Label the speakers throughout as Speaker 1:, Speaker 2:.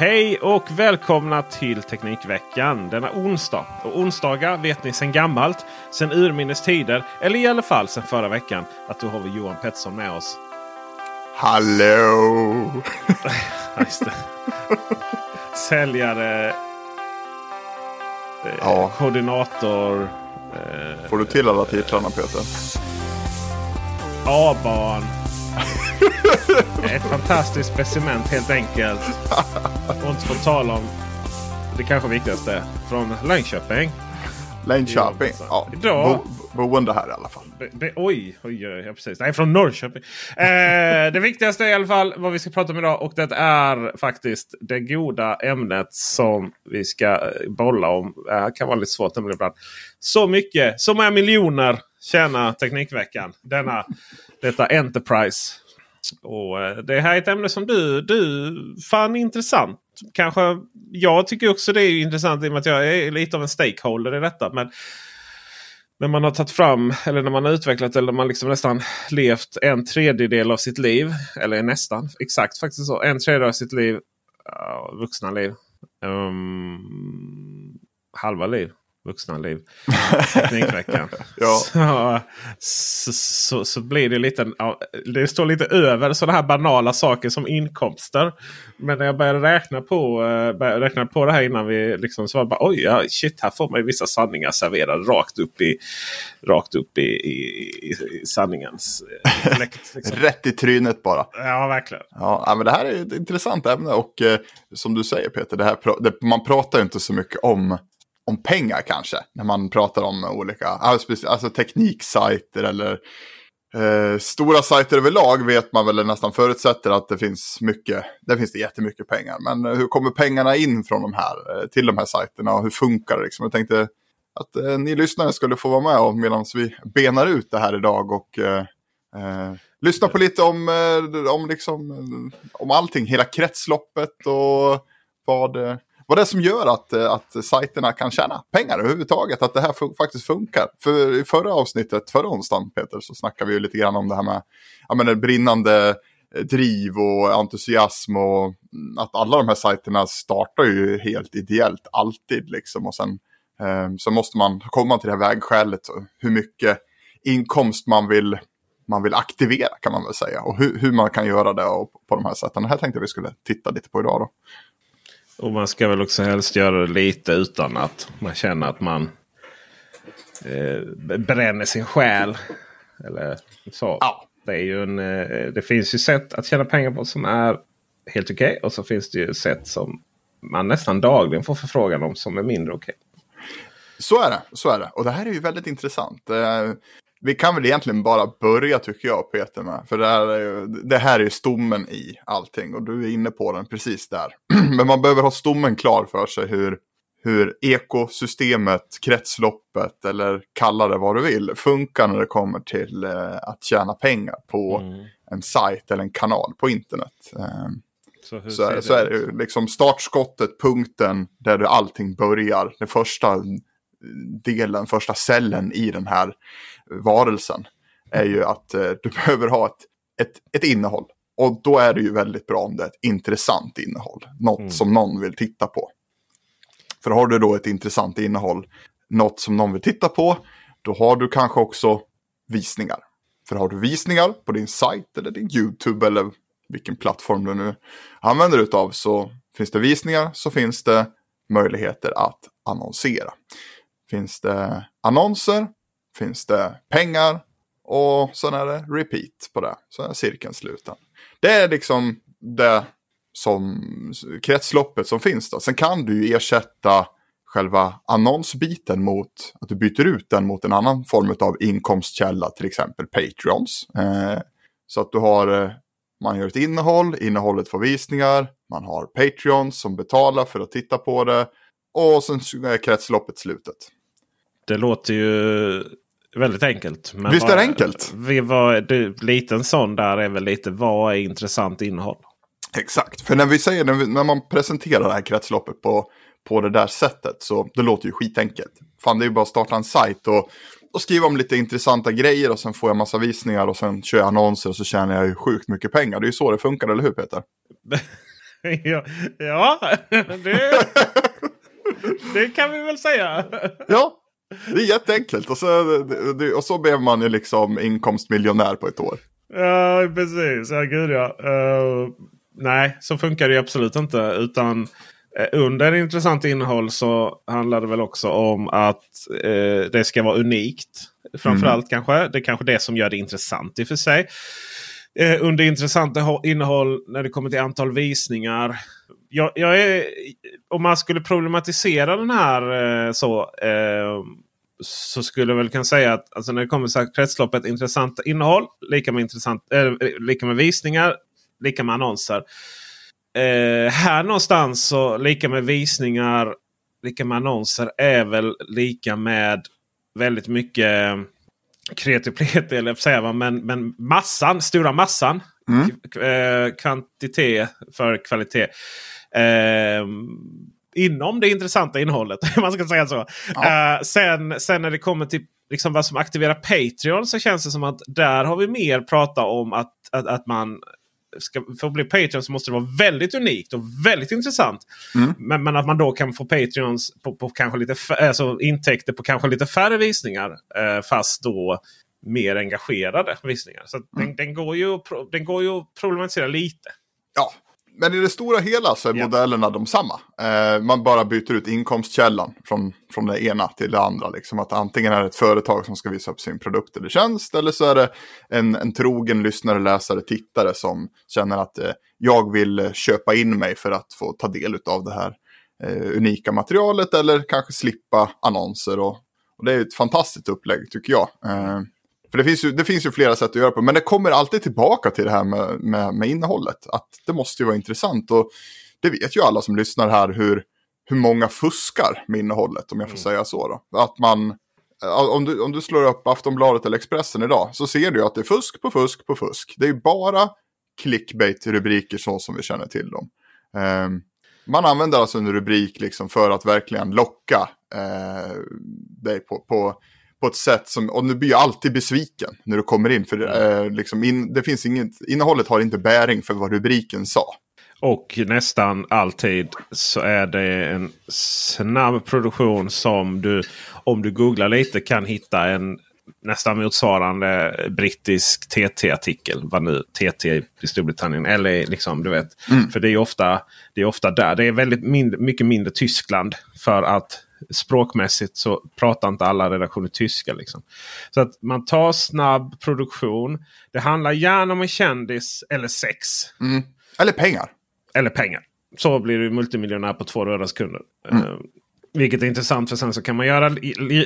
Speaker 1: Hej och välkomna till Teknikveckan denna onsdag. Och onsdagar vet ni sedan gammalt, sedan urminnes tider, eller i alla fall sedan förra veckan, att då har vi Johan Pettersson med oss.
Speaker 2: Hallå!
Speaker 1: Just det. Säljare, eh,
Speaker 2: Ja.
Speaker 1: koordinator, eh,
Speaker 2: Får du till alla titlarna Peter?
Speaker 1: A-barn. Ett fantastiskt speciment helt enkelt. Och inte få tala om det kanske viktigaste från Linköping.
Speaker 2: Linköping. Ja,
Speaker 1: Idag-
Speaker 2: bo, boende här i alla fall.
Speaker 1: Det, det, oj, oj, oj, ja, precis. Nej, från Norrköping. Eh, det viktigaste i alla fall vad vi ska prata om idag. Och det är faktiskt det goda ämnet som vi ska eh, bolla om. Det här kan vara lite svårt ibland. Så mycket, så många miljoner tjänar Teknikveckan. Denna, detta Enterprise. Och eh, Det här är ett ämne som du, du fann intressant. Kanske jag tycker också det är intressant i och med att jag är lite av en stakeholder i detta. Men när man har tagit fram eller när man har utvecklat eller man liksom nästan levt en tredjedel av sitt liv. Eller nästan exakt faktiskt så. En tredjedel av sitt liv. vuxna liv. Um, halva liv. Vuxna liv. Teknikveckan.
Speaker 2: Ja.
Speaker 1: så, så, så, så blir det lite. Det står lite över sådana här banala saker som inkomster. Men när jag började räkna på, eh, började räkna på det här innan vi liksom så var bara oj, ja, shit, här får man ju vissa sanningar serverade rakt upp i, rakt upp i, i, i, sanningens eh, fläkt. Liksom.
Speaker 2: Rätt i trynet bara.
Speaker 1: Ja, verkligen.
Speaker 2: Ja, men det här är ett intressant ämne och eh, som du säger Peter, det här, det, man pratar inte så mycket om, om pengar kanske. När man pratar om olika alltså, tekniksajter eller eh, stora sajter överlag vet man väl nästan förutsätter att det finns mycket. Där finns det jättemycket pengar. Men eh, hur kommer pengarna in från de här eh, till de här sajterna och hur funkar det? Liksom? Jag tänkte att eh, ni lyssnare skulle få vara med och medan vi benar ut det här idag och eh, Eh, lyssna på lite om, eh, om, liksom, om allting, hela kretsloppet och vad, eh, vad det är som gör att, eh, att sajterna kan tjäna pengar överhuvudtaget. Att det här fun- faktiskt funkar. För i förra avsnittet, förra onsdagen Peter, så snackade vi ju lite grann om det här med ja, men, det brinnande eh, driv och entusiasm och mm, att alla de här sajterna startar ju helt ideellt alltid liksom. Och sen eh, så måste man komma till det här vägskälet, och hur mycket inkomst man vill man vill aktivera kan man väl säga. Och hur, hur man kan göra det och på de här sätten. Det här tänkte jag vi skulle titta lite på idag då.
Speaker 1: Och man ska väl också helst göra det lite utan att man känner att man eh, bränner sin själ. Eller så.
Speaker 2: Ja.
Speaker 1: Det, är ju en, eh, det finns ju sätt att tjäna pengar på som är helt okej. Och så finns det ju sätt som man nästan dagligen får förfrågan om som är mindre okej.
Speaker 2: Så är det, så är det. Och det här är ju väldigt intressant. Vi kan väl egentligen bara börja tycker jag Peter med. För det här är ju, det här är ju stommen i allting. Och du är inne på den precis där. Men man behöver ha stommen klar för sig hur, hur ekosystemet, kretsloppet eller kalla det vad du vill, funkar när det kommer till eh, att tjäna pengar på
Speaker 1: Mm.
Speaker 2: en sajt eller en kanal på internet. Eh,
Speaker 1: Så,
Speaker 2: så, så är det ju liksom startskottet, punkten där det allting börjar. Den första delen, första cellen i den här varelsen är ju att eh, du behöver ha ett, ett, ett innehåll. Och då är det ju väldigt bra om det är ett intressant innehåll. Något som någon vill titta på. För har du då ett intressant innehåll, något som någon vill titta på, då har du kanske också visningar. För har du visningar på din sajt eller din YouTube eller vilken plattform du nu använder utav så finns det visningar så finns det möjligheter att annonsera. Finns det annonser, finns det pengar och sen är det repeat på det. Så är cirkeln sluten. Det är liksom det som kretsloppet som finns då. Sen kan du ju ersätta själva annonsbiten mot att du byter ut den mot en annan form av inkomstkälla, till exempel Patreons. Eh, så att du har, eh, man gör ett innehåll, innehållet får visningar, man har Patreons som betalar för att titta på det och sen är kretsloppet slutet.
Speaker 1: Det låter ju väldigt enkelt. Men
Speaker 2: Visst är det enkelt?
Speaker 1: Vi var, det, liten sån där är väl lite vad är intressant innehåll?
Speaker 2: Exakt, för när vi säger när man presenterar det här kretsloppet på, på det där sättet så det låter ju skitenkelt. Fan det är ju bara att starta en sajt och, och skriva om lite intressanta grejer och sen får jag massa visningar och sen kör jag annonser och så tjänar jag ju sjukt mycket pengar. Det är ju så det funkar, eller hur Peter?
Speaker 1: ja, ja det, det kan vi väl säga.
Speaker 2: Ja, det är jätteenkelt och så, och så blev man ju liksom inkomstmiljonär på ett år.
Speaker 1: Ja, precis. Ja, gud ja. Eh, nej, så funkar det ju absolut inte. Utan eh, under intressant innehåll så handlar det väl också om att eh, det ska vara unikt. Framförallt kanske. Det är kanske det som gör det intressant i och för sig. Eh, under intressanta innehåll när det kommer till antal visningar. Jag, jag är, om man skulle problematisera den här eh, så. Eh, så skulle jag väl kunna säga att alltså när det kommer till kretsloppet intressant innehåll lika med, intressant, eh, lika med visningar, lika med annonser. Eh, här någonstans så lika med visningar, lika med annonser är väl lika med väldigt mycket kreativitet, eller jag får säga, va, men, men massan, stora massan. K- eh, kvantitet för kvalitet. Eh, inom det intressanta innehållet. om man ska säga så. Eh, sen, sen när det kommer till liksom vad som aktiverar Patreon så känns det som att där har vi mer pratat om att, att, att man ska, för att bli Patreon så måste det vara väldigt unikt och väldigt intressant. Men, men att man då kan få Patreons på, på kanske lite alltså intäkter på kanske lite färre visningar. Eh, fast då mer engagerade visningar. Så att den, den, går ju, den går ju att problematisera lite.
Speaker 2: Ja, men i det stora hela så är
Speaker 1: Ja.
Speaker 2: modellerna de samma. Eh, man bara byter ut inkomstkällan från, från det ena till det andra. Liksom att antingen är det ett företag som ska visa upp sin produkt eller tjänst. Eller så är det en, en trogen lyssnare, läsare, tittare som känner att eh, jag vill eh, köpa in mig för att få ta del av det här eh, unika materialet. Eller kanske slippa annonser. Och, och det är ett fantastiskt upplägg tycker jag. För det finns, ju, det finns ju flera sätt att göra på. Men det kommer alltid tillbaka till det här med, med, med innehållet. Att det måste ju vara intressant. Och det vet ju alla som lyssnar här hur, hur många fuskar med innehållet. Om jag får säga så. Då. Att man, eh, om, du, om du slår upp Aftonbladet eller Expressen idag. Så ser du att det är fusk på fusk på fusk. Det är ju bara clickbait-rubriker så som vi känner till dem. Ehm, man använder alltså en rubrik liksom för att verkligen locka eh, dig på, på, på ett sätt som, och du blir ju alltid besviken när du kommer in. För eh, liksom in, det finns inget, innehållet har inte bäring för vad rubriken sa.
Speaker 1: Och nästan alltid så är det en snabb produktion som du om du googlar lite kan hitta en nästan motsvarande brittisk TT-artikel. Vad nu TT i Storbritannien. Eller liksom du vet. För det är ofta, det är ofta där. Det är väldigt mindre, mycket mindre Tyskland. För att språkmässigt så pratar inte alla redaktioner tyska. Liksom. Så att man tar snabb produktion. Det handlar gärna om en kändis eller sex.
Speaker 2: Mm. Eller pengar.
Speaker 1: Eller pengar. Så blir du multimiljonär på två röda sekunder. Eh, vilket är intressant för sen så kan man göra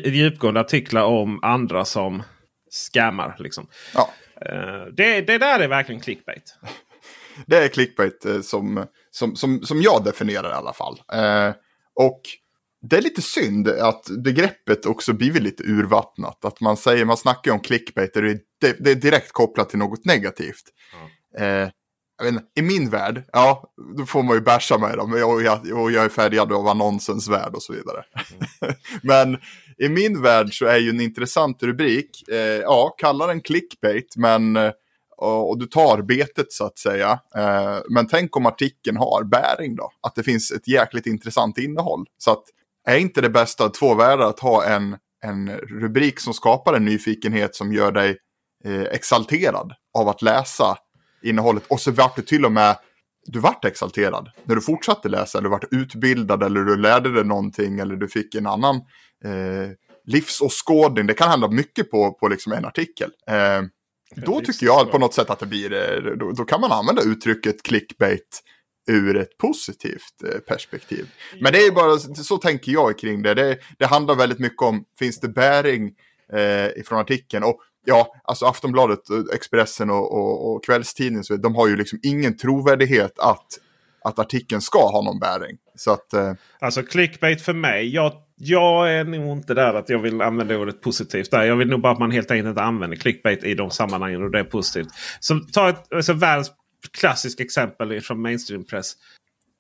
Speaker 1: djupgående artiklar om andra som scammar. Liksom.
Speaker 2: Ja.
Speaker 1: Eh, det, det där är verkligen clickbait.
Speaker 2: Det är clickbait eh, som, som, som, som jag definierar i alla fall. Eh, och det är lite synd att begreppet också blivit lite urvattnat. Att man säger, man snackar om clickbait, det är, det är direkt kopplat till något negativt. Eh, jag vet inte, I min värld, ja, då får man ju bärsa med dem. Och jag, och jag är färgad av annonsens värld och så vidare. Mm. men i min värld så är ju en intressant rubrik, eh, ja, kalla den clickbait, men eh, och, och, du tar betet så att säga. Eh, men tänk om artikeln har bäring då, att det finns ett jäkligt intressant innehåll. Så att är inte det bästa av två världar att ha en, en rubrik som skapar en nyfikenhet som gör dig eh, exalterad av att läsa innehållet. Och så vart du till och med, du vart exalterad när du fortsatte läsa, eller du vart utbildad eller du lärde dig någonting eller du fick en annan eh, livsåskådning. Det kan hända mycket på, på liksom en artikel. Eh, då tycker jag på något sätt att det blir, eh, då, då kan man använda uttrycket clickbait ur ett positivt eh, perspektiv. Men det är bara, så tänker jag kring det. Det, det handlar väldigt mycket om, finns det bäring eh, ifrån artikeln? Och ja, alltså Aftonbladet, Expressen och, och, och kvällstidningen, de har ju liksom ingen trovärdighet att, att artikeln ska ha någon bäring. Så att, eh...
Speaker 1: Alltså clickbait för mig, jag, jag är nog inte där att jag vill använda ordet positivt. Där. Jag vill nog bara att man helt enkelt inte använder clickbait i de sammanhangen och det är positivt. Så ta ett alltså, världens klassiskt exempel från mainstream-press.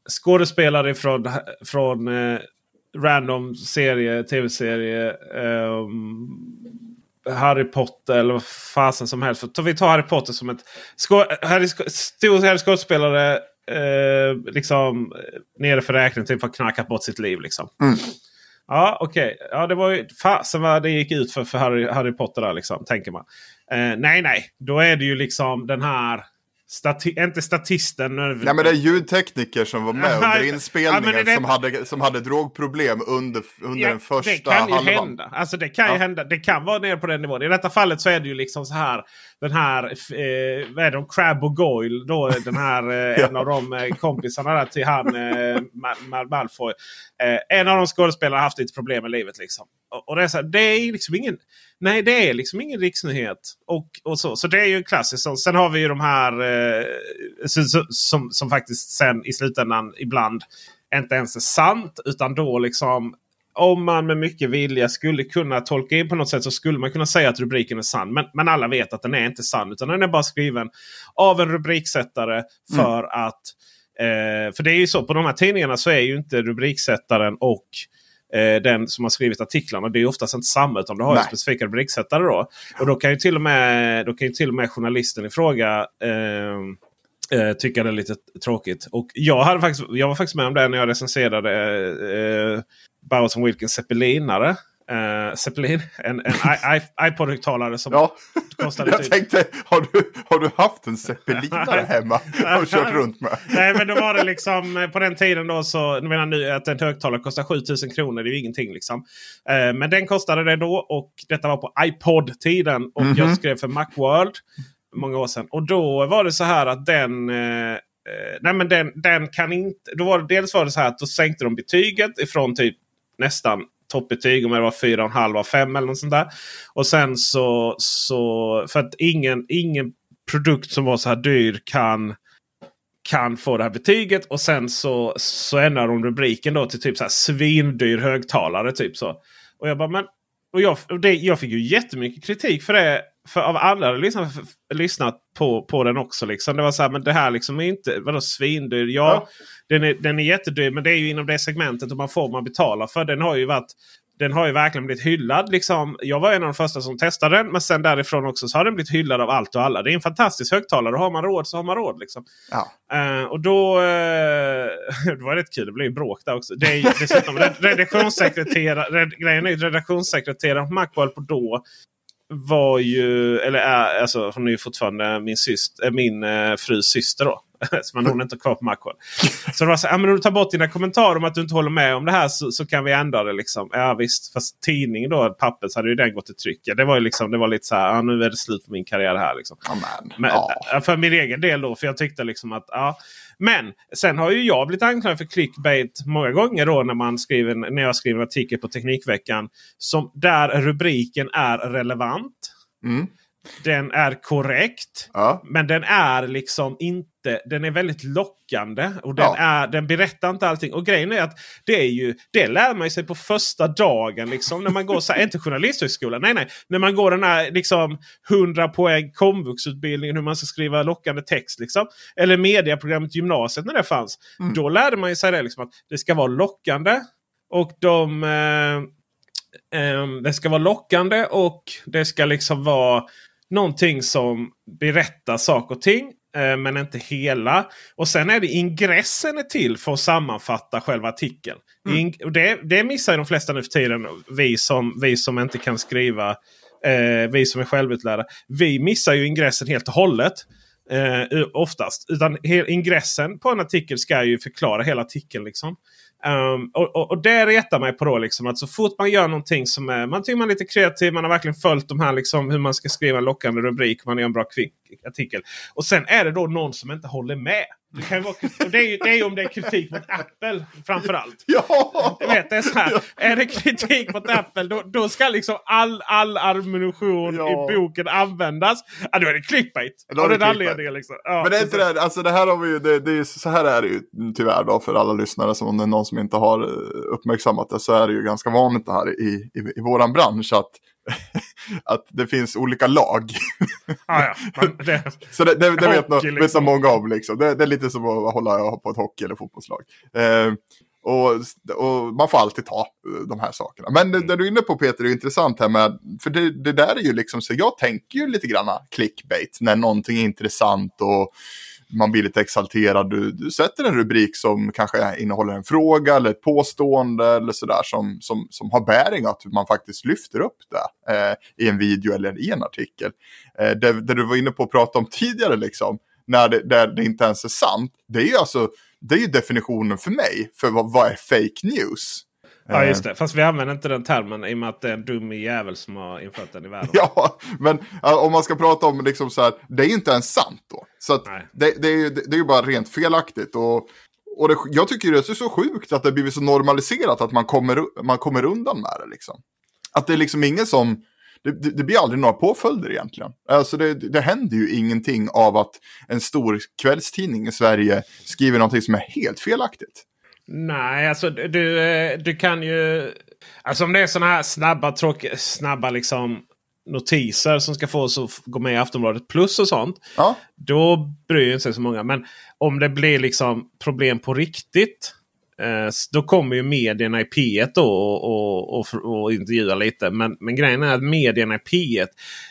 Speaker 1: Skådespelare från, från eh, random serie, tv-serie. Eh, Harry Potter eller vad fasen som helst. För, vi tar Harry Potter som ett skå, Harry, stor skådespelare. Eh, liksom nere för räkning typ har knackat bort sitt liv. Liksom. Mm. Ja okej. Okay. Ja, det var ju fasen vad det gick ut för, för Harry, Harry Potter där liksom. Tänker man. Eh, nej nej. Då är det ju liksom den här Stati inte statisten.
Speaker 2: Nej men det är ljudtekniker som var med under inspelningen ja, det... som, hade, som hade drogproblem under, under ja, den första
Speaker 1: det kan
Speaker 2: halvan.
Speaker 1: Ju hända. Alltså det kan ja. ju hända. Det kan vara nere på den nivån. I detta fallet så är det ju liksom så här. Den här, eh, vad är det, Crab och Goyle. Då, den här, eh, en av de eh, kompisarna där till han eh, Mal Malfoy. Eh, en av de skådespelarna har haft lite problem med livet. Liksom. Och, det, är så här, det är liksom ingen... Nej, det är liksom ingen riksnyhet. Och, och så. så det är ju klassiskt. Sen har vi ju de här eh, som, som, som, faktiskt sen i slutändan ibland inte ens är sant. Utan då liksom om man med mycket vilja skulle kunna tolka in på något sätt så skulle man kunna säga att rubriken är sann. Men, men alla vet att den är inte sann. Utan den är bara skriven av en rubriksättare för mm. att... Eh, för det är ju så på de här tidningarna så är ju inte rubriksättaren och eh, den som har skrivit artiklarna. Det är oftast inte samma utan du har en specifika rubriksättare. Då. Och då kan ju till och med, då kan ju till och med journalisten i fråga eh, eh, tycka det är lite tråkigt. Och jag, hade faktiskt, jag var faktiskt med om det när jag recenserade eh, Bowers Wilkins Zeppelinare. Uh, Zeppelin, en, en iPod-högtalare som
Speaker 2: ja, kostade Jag tänkte, har du, har du haft en Zeppelinare hemma och kört runt med?
Speaker 1: Nej, men då var det liksom eh, på den tiden då så. Jag menar nu att en högtalare kostar 7000 kronor. Det är ju ingenting liksom. Uh, men den kostade det då och detta var på iPod-tiden. Och mm -hmm. jag skrev för Macworld många år sedan. Och då var det så här att den uh, nej men den, den kan inte. Då var det, dels var det så här att då sänkte de betyget ifrån typ nästan toppbetyg. Om det var 4,5 av 5 eller något sånt där. Och sen så, så för att ingen, ingen produkt som var så här dyr kan kan få det här betyget. Och sen så, så ändrar de rubriken då till typ så här svindyr högtalare. Typ så. Och jag bara, men och jag, det, jag fick ju jättemycket kritik för det. För av alla lyssnat, lyssnat på, på den också. Liksom. Det var så här, men det här liksom är inte vadå, svindyr. Ja, ja. Den, är, den är jättedyr men det är ju inom det segmentet och man får man betala för. Den har ju varit den har ju verkligen blivit hyllad. Liksom. Jag var en av de första som testade den. Men sen därifrån också så har den blivit hyllad av allt och alla. Det är en fantastisk högtalare. Har man råd så har man råd. Liksom.
Speaker 2: Ja.
Speaker 1: Uh, och då, uh, det var rätt kul. Det blev bråk där också. Det är dessutom redaktionssekreterare, grejen är redaktionssekreteraren på Macworld på då var ju, eller är, alltså hon är ju fortfarande min, syster, eh, min eh, frus syster då men hon är inte kvar på Macworld. Så det var så ja, men om du tar bort dina kommentarer om att du inte håller med om det här så, så kan vi ändra det. Liksom. Ja visst, fast tidningen då, pappret, så hade ju den gått i tryck. Ja, det var ju liksom, det var lite så här, ja, nu är det slut på min karriär här. Liksom.
Speaker 2: Amen.
Speaker 1: Men, ja. För min egen del då, för jag tyckte liksom att ja. Men sen har ju jag blivit anklagad för clickbait många gånger då när, man skriver, när jag skriver en artikel på Teknikveckan. Som, där rubriken är relevant.
Speaker 2: Mm.
Speaker 1: Den är korrekt.
Speaker 2: Ja.
Speaker 1: Men den är liksom inte jätte, den är väldigt lockande. Och den,
Speaker 2: Ja.
Speaker 1: är, den berättar inte allting. Och grejen är att det är ju, det lär man sig på första dagen. Liksom, när man går, så här, inte journalisthögskolan, nej nej. När man går den här liksom, 100 poäng komvuxutbildningen hur man ska skriva lockande text. Liksom. Eller mediaprogrammet gymnasiet när det fanns. Då lärde man ju sig det liksom, att det ska vara lockande. Och de... Eh, Ehm, det ska vara lockande och det ska liksom vara någonting som berättar saker och ting. Eh, Men inte hela. Och sen är det ingressen är till för att sammanfatta själva artikeln. Och det, det missar de flesta nu för tiden. Vi som, vi som inte kan skriva. Eh, vi som är självutlärda. Vi missar ju ingressen helt och hållet. Eh, oftast. Utan ingressen på en artikel ska ju förklara hela artikeln. Liksom. Um, och, och, och det retar mig på då liksom att så fort man gör någonting som är, man tycker man är lite kreativ, man har verkligen följt de här liksom, hur man ska skriva en lockande rubrik, man gör en bra kvick artikel. Och sen är det då någon som inte håller med. Det, kan vara, det, är ju, det är ju om det är kritik mot Apple framförallt.
Speaker 2: Ja!
Speaker 1: Vet, det är, så här, är det kritik mot Apple då, då ska liksom all, all ammunition
Speaker 2: Ja.
Speaker 1: i boken användas. Ja, då är det clickbait.
Speaker 2: Då är det
Speaker 1: anledningen. Liksom. Ja,
Speaker 2: Men det är inte det, alltså det här har vi ju, det, det är, så här är det ju tyvärr då för alla lyssnare som om det är någon som inte har eh, uppmärksammat det så är det ju ganska vanligt det här i, i, i våran bransch att, att det finns olika lag.
Speaker 1: Ja, ja. Det,
Speaker 2: Så det, det, det vet, nog, vet
Speaker 1: liksom.
Speaker 2: nog många om liksom. Det, det är lite som att hålla på ett hockey eller fotbollslag. Eh, och, och man får alltid ta eh, de här sakerna. Men det, det du är inne på Peter är intressant här med, för det, det där är ju liksom, så jag tänker ju lite grann clickbait när någonting är intressant och man blir lite exalterad. Du, du sätter en rubrik som kanske innehåller en fråga eller ett påstående eller sådär som, som, som har bäring att man faktiskt lyfter upp det eh, i en video eller i en artikel. Eh, det, det du var inne på att prata om tidigare liksom, när det, där det inte ens är sant. Det är ju alltså, det är ju definitionen för mig för vad, vad är fake news
Speaker 1: ja, just det. Fast vi använder inte den termen i och med att det är en dum jävel som har infört den i världen.
Speaker 2: Ja, men om man ska prata om liksom så här, det är ju inte ens sant då. Så det, det, är ju, det är ju bara rent felaktigt. Och, och det, jag tycker det är så sjukt att det har blivit så normaliserat att man kommer, man kommer undan med det. Liksom. Att det är liksom ingen som, det, det, det blir aldrig några påföljder egentligen. Alltså det, det händer ju ingenting av att en stor kvällstidning i Sverige skriver någonting som är helt felaktigt.
Speaker 1: Nej, alltså du, eh, du kan ju... Alltså om det är sådana här snabba, tråkiga, snabba liksom notiser som ska få oss att gå med i Aftonbladet plus och sånt.
Speaker 2: Ja,
Speaker 1: Då bryr sig så många. Men om det blir liksom problem på riktigt. Eh, då kommer ju medierna i P1 då och, och, och, och intervjua lite. Men, men grejen är att medierna i P1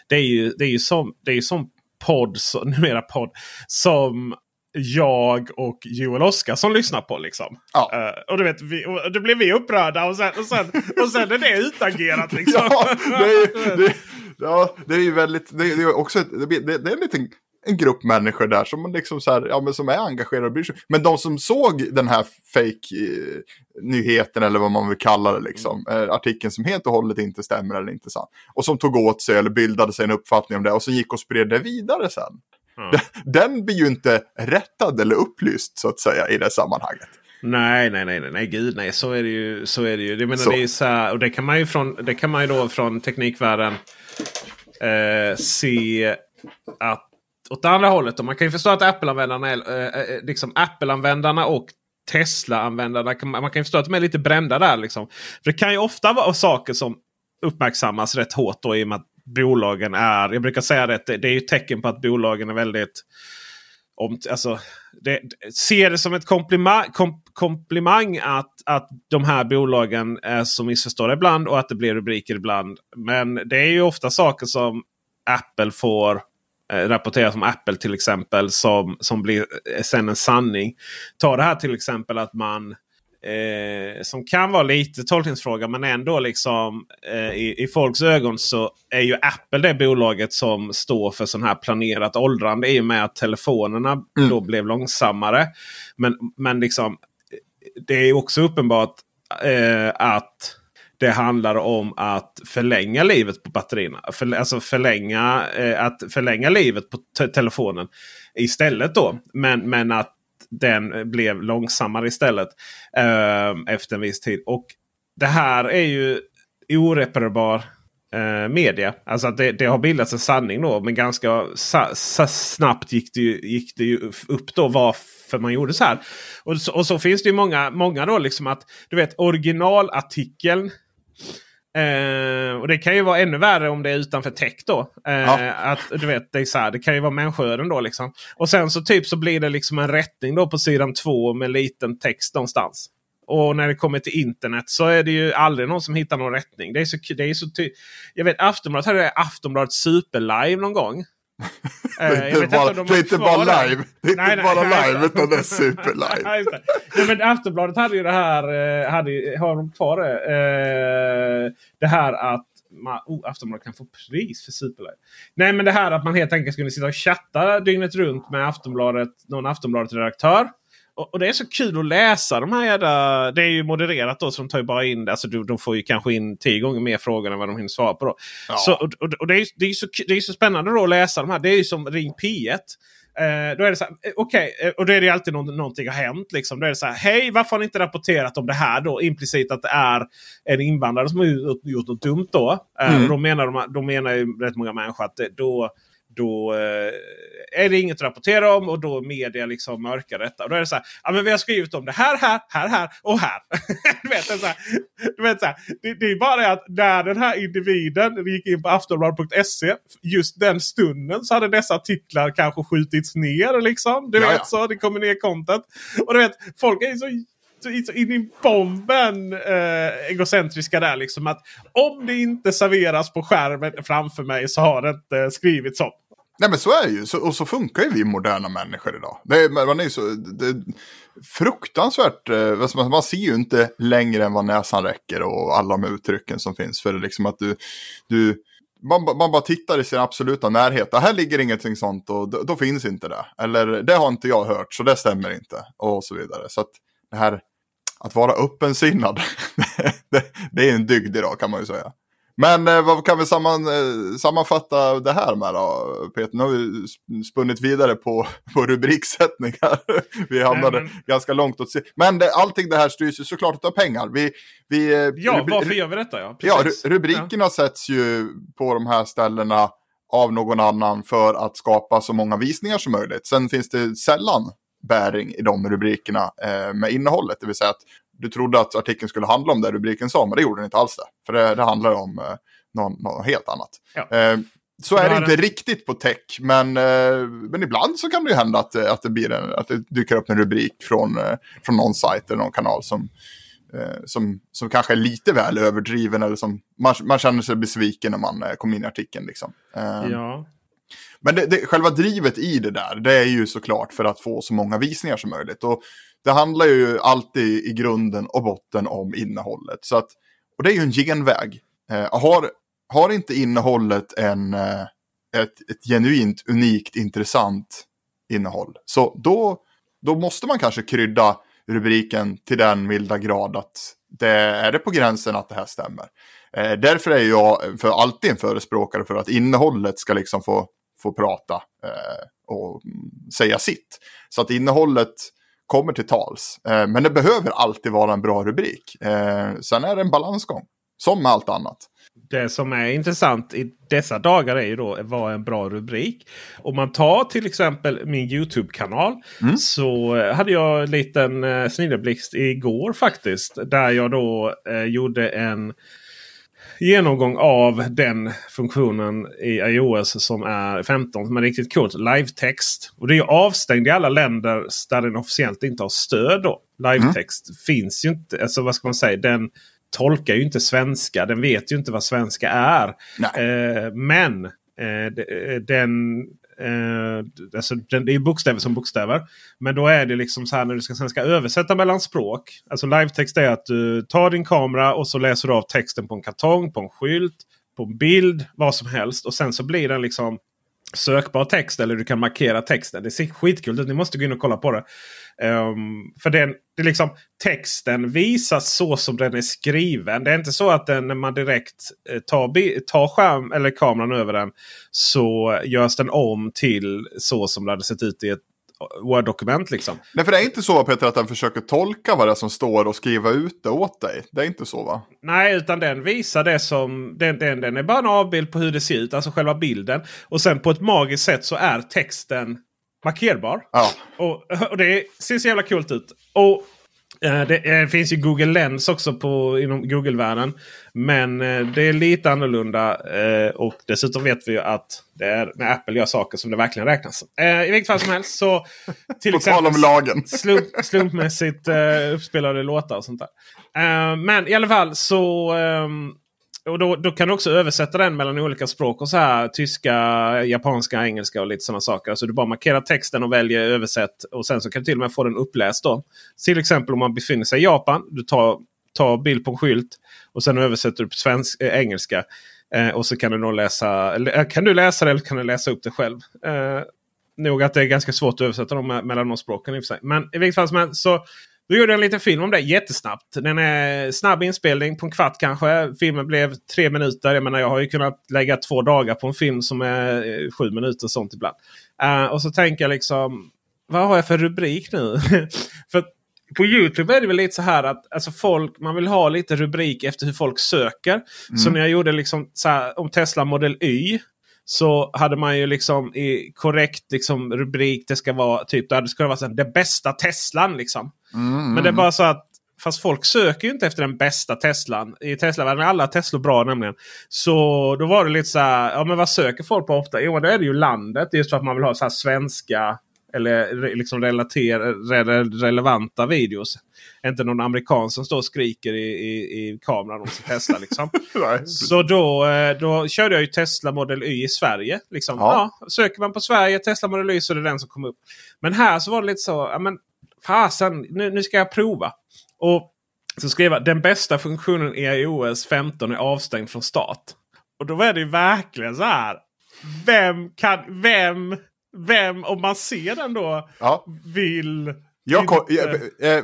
Speaker 1: det är ju, det är ju som, det är ju som podd, så, numera podd, som jag och Joel Oscarsson lyssnar på. Liksom.
Speaker 2: Ja.
Speaker 1: Eh, och du vet, vi, och då blir vi upprörda och sen, och sen, och sen är det utagerat. Liksom.
Speaker 2: Ja, det är, det, ja, det är ju väldigt, det är, också det, det, det är en liten en grupp människor där som, liksom så här, ja, men som är engagerade och bryr sig. Men de som såg den här fake-nyheten eller vad man vill kalla det, liksom, eh, artikeln som helt och hållet inte stämmer eller inte sant. Och som tog åt sig eller bildade sig en uppfattning om det och som gick och spred det vidare sen. Den blir ju inte rättad eller upplyst så att säga i det sammanhanget.
Speaker 1: Nej, nej, nej, nej, nej, gud nej. Så är det ju. Så är det ju. Jag menar,
Speaker 2: Så.
Speaker 1: Det är så här, och det kan man ju från, det kan man ju då från teknikvärlden eh, se att åt andra hållet. Och man kan ju förstå att Apple-användarna är, eh, eh, liksom Apple-användarna och Tesla-användarna. Man kan ju förstå att de är lite brända där. Liksom. För det kan ju ofta vara saker som uppmärksammas rätt hårt då, i och med att bolagen är. Jag brukar säga det, det är ju ett tecken på att bolagen är väldigt om, alltså, det, ser det som ett komplimang, kom, komplimang att, att de här bolagen är så missförstådda ibland och att det blir rubriker ibland. Men det är ju ofta saker som Apple får eh, som Apple till exempel som, som blir sen en sanning. Ta det här till exempel att man Eh, som kan vara lite tolkningsfråga men ändå liksom eh, i, i folks ögon så är ju Apple det bolaget som står för sån här planerat åldrande i och med att telefonerna då blev långsammare. Men, men liksom det är också uppenbart eh, att det handlar om att förlänga livet på batterierna. För, alltså förlänga, eh, att förlänga livet på te telefonen istället då. Men, men att den blev långsammare istället eh, efter en viss tid. Och det här är ju oreparerbar eh, media. Alltså att det, det, har bildats en sanning då. Men ganska sa, sa, snabbt gick det, ju, gick det ju upp då varför man gjorde så här. Och så, och så finns det ju många, många då liksom att du vet originalartikeln Eh, och det kan ju vara ännu värre om det är utanför tech då. Eh, ja. att, du vet, det, är så här, det kan ju vara människoöden då. Liksom. Och sen så typ så blir det liksom en rättning då på sidan två med liten text någonstans. Och när det kommer till internet så är det ju aldrig någon som hittar någon rättning. Det är så, det är så ty Jag vet Aftonbladet hade Aftonbladet Superlive någon gång.
Speaker 2: Det är inte, bara, de det är inte bara live. Det är nej, inte nej, bara nej, live utan det är superlive.
Speaker 1: ja, men Aftonbladet hade ju det här. Eh, hade, har de kvar det? Eh, det här att man, oh, Aftonbladet kan få pris för Superlive. Nej men det här att man helt enkelt skulle sitta och chatta dygnet runt med Aftonbladet, någon Aftonbladet-redaktör. Och, och, det är så kul att läsa de här jävla... Det är ju modererat då så de tar ju bara in. Alltså de, de får ju kanske in tio gånger mer frågor än vad de hinner svara på. Då. Ja. Så, och, och, det, är, det, är så, det är så spännande då att läsa de här. Det är ju som Ring P1. Eh, då är det så här, eh, okay, eh, och då är det alltid någon, någonting har hänt. Liksom. Då är det så här, hej varför har ni inte rapporterat om det här då? Implicit att det är en invandrare som har gjort, gjort något dumt då. Eh, mm. då, menar de, då menar ju rätt många människor att då då eh, är det inget att rapportera om och då media liksom mörkar detta. Och då är det så här, ja men vi har skrivit om det här, här, här, här och här. du vet, så här, du vet, så här, det, det, är bara det att när den här individen gick in på aftonbladet.se just den stunden så hade dessa artiklar kanske skjutits ner. Liksom. Du vet så, det kommer ner content. Och du vet, folk är så in i bomben eh, egocentriska där. Liksom att om det inte serveras på skärmen framför mig så har det inte skrivits om.
Speaker 2: Nej men så är det ju. Så, och så funkar ju vi moderna människor idag. Det är, man är så, det är fruktansvärt. Eh, alltså, man, man ser ju inte längre än vad näsan räcker och alla de uttrycken som finns. För det liksom att du, du man, man bara tittar i sin absoluta närhet. Här ligger ingenting sånt och då, då, finns inte det. Eller det har inte jag hört så det stämmer inte. Och så vidare. Så att det här att vara öppensinnad, det, det, är en dygd idag kan man ju säga. Men eh, vad kan vi samman, eh, sammanfatta det här med då, Peter? Nu har vi spunnit vidare på, på rubriksättningar. vi hamnade men... ganska långt åt sidan. Men det, allting det här styrs ju såklart av pengar. Vi, vi,
Speaker 1: eh, ja, varför gör vi detta? Ja,
Speaker 2: ja rubrikerna ja. sätts ju på de här ställena av någon annan för att skapa så många visningar som möjligt. Sen finns det sällan bäring i de rubrikerna eh, med innehållet. Det vill säga att du trodde att artikeln skulle handla om det rubriken sa, men det gjorde den inte alls det. För det, det handlar om eh, någon, något helt annat. Ja. Eh, så är det inte riktigt på tech, men, eh, men ibland så kan det ju hända att, att, det, blir en, att det dyker upp en rubrik från, eh, från någon sajt eller någon kanal som, eh, som, som kanske är lite väl överdriven eller som man, man känner sig besviken när man eh, kom in i artikeln. Liksom.
Speaker 1: ja.
Speaker 2: Men det, det, själva drivet i det där, det är ju såklart för att få så många visningar som möjligt. Och det handlar ju alltid i grunden och botten om innehållet. Så att, och det är ju en genväg. Eh, har, har inte innehållet en, eh, ett, ett genuint, unikt, intressant innehåll, så då, då måste man kanske krydda rubriken till den milda grad att det är det på gränsen att det här stämmer. Eh, därför är jag för alltid en förespråkare för att innehållet ska liksom få få prata eh, och mm, säga sitt. Så att innehållet kommer till tals. Eh, men det behöver alltid vara en bra rubrik. Eh, sen är det en balansgång, som med allt annat.
Speaker 1: Det som är intressant i dessa dagar är ju då vad en bra rubrik. Om man tar till exempel min YouTube-kanal. Mm. Så hade jag en liten eh, snilleblixt igår faktiskt. Där jag då eh, gjorde en genomgång av den funktionen i iOS som är 15 som är riktigt coolt. Live-text. Och det är avstängd i alla länder där den officiellt inte har stöd. då. Live-text mm. finns ju inte. Alltså vad ska man säga? Den tolkar ju inte svenska. Den vet ju inte vad svenska är. Eh, men eh, den Eh, alltså, det är bokstäver som bokstäver. Men då är det liksom så här när du ska, sen ska översätta mellan språk. Alltså livetext är att du tar din kamera och så läser du av texten på en kartong, på en skylt, på en bild, vad som helst. Och sen så blir den liksom sökbar text eller du kan markera texten. Det ser skitkul ut. Ni måste gå in och kolla på det. Um, för den, det är liksom, texten visas så som den är skriven. Det är inte så att den, när man direkt eh, tar, tar skärm eller kameran över den så görs den om till så som det hade sett ut i ett Word-dokument. Liksom.
Speaker 2: Nej, för det är inte så Peter att den försöker tolka vad det är som står och skriva ut det åt dig. Det är inte så va?
Speaker 1: Nej, utan den visar det som... Den, den, den är bara en avbild på hur det ser ut, alltså själva bilden. Och sen på ett magiskt sätt så är texten markerbar.
Speaker 2: Ja.
Speaker 1: Och, och det ser så jävla coolt ut. Och det eh, finns ju Google Lens också på, inom Google-världen. Men eh, det är lite annorlunda. Eh, och dessutom vet vi ju att det är när Apple gör saker som det verkligen räknas. Eh, I vilket fall som helst så... Till
Speaker 2: tal om lagen.
Speaker 1: slump, slumpmässigt eh, uppspelade låtar och sånt där. Eh, men i alla fall så och då, då kan du också översätta den mellan olika språk. och så här Tyska, japanska, engelska och lite sådana saker. Alltså du bara markerar texten och väljer översätt. Och sen så kan du till och med få den uppläst. Då. Till exempel om man befinner sig i Japan. Du tar, tar bild på en skylt och sen översätter du på svensk, äh, eh, engelska. Eh, och så kan du, nog läsa, eller, eh, kan du läsa det eller kan du läsa upp det själv. Eh, nog att det är ganska svårt att översätta dem mellan de språken i och för sig. Men i vilket fall som helst så då gjorde jag en liten film om det jättesnabbt. Den är snabb inspelning på en kvart kanske. Filmen blev tre minuter. Jag menar jag har ju kunnat lägga två dagar på en film som är eh, sju minuter och sånt ibland. Eh, och så tänker jag liksom. Vad har jag för rubrik nu? för på Youtube är det väl lite så här att alltså folk, man vill ha lite rubrik efter hur folk söker. Så när jag gjorde liksom så här, om Tesla Model Y. Så hade man ju liksom i korrekt liksom rubrik. Det ska vara typ det ska vara så här, det bästa Teslan. Liksom. Men det är bara så att Fast folk söker ju inte efter den bästa Teslan. I Tesla-världen är alla Teslor bra nämligen. Så då var det lite så här. Ja men vad söker folk på ofta? Jo då är det ju landet. Just för att man vill ha så svenska. Eller liksom relater, re, relevanta videos. Inte någon amerikan som står och skriker i, i, i kameran om sin Tesla. Liksom. Så då, eh, då körde jag ju Tesla Model Y i Sverige. Liksom. Ja.
Speaker 2: Ja.
Speaker 1: söker man på Sverige Tesla Model Y så är det den som kommer upp. Men här så var det lite så. Ja, men fasen, nu, nu ska jag prova. Och så skrev jag den bästa funktionen i iOS 15 är avstängd från start. Och då var det ju verkligen så här. Vem kan, vem, vem om man ser den då
Speaker 2: Ja.
Speaker 1: vill
Speaker 2: Jag, ko-
Speaker 1: inte-
Speaker 2: jag, eh,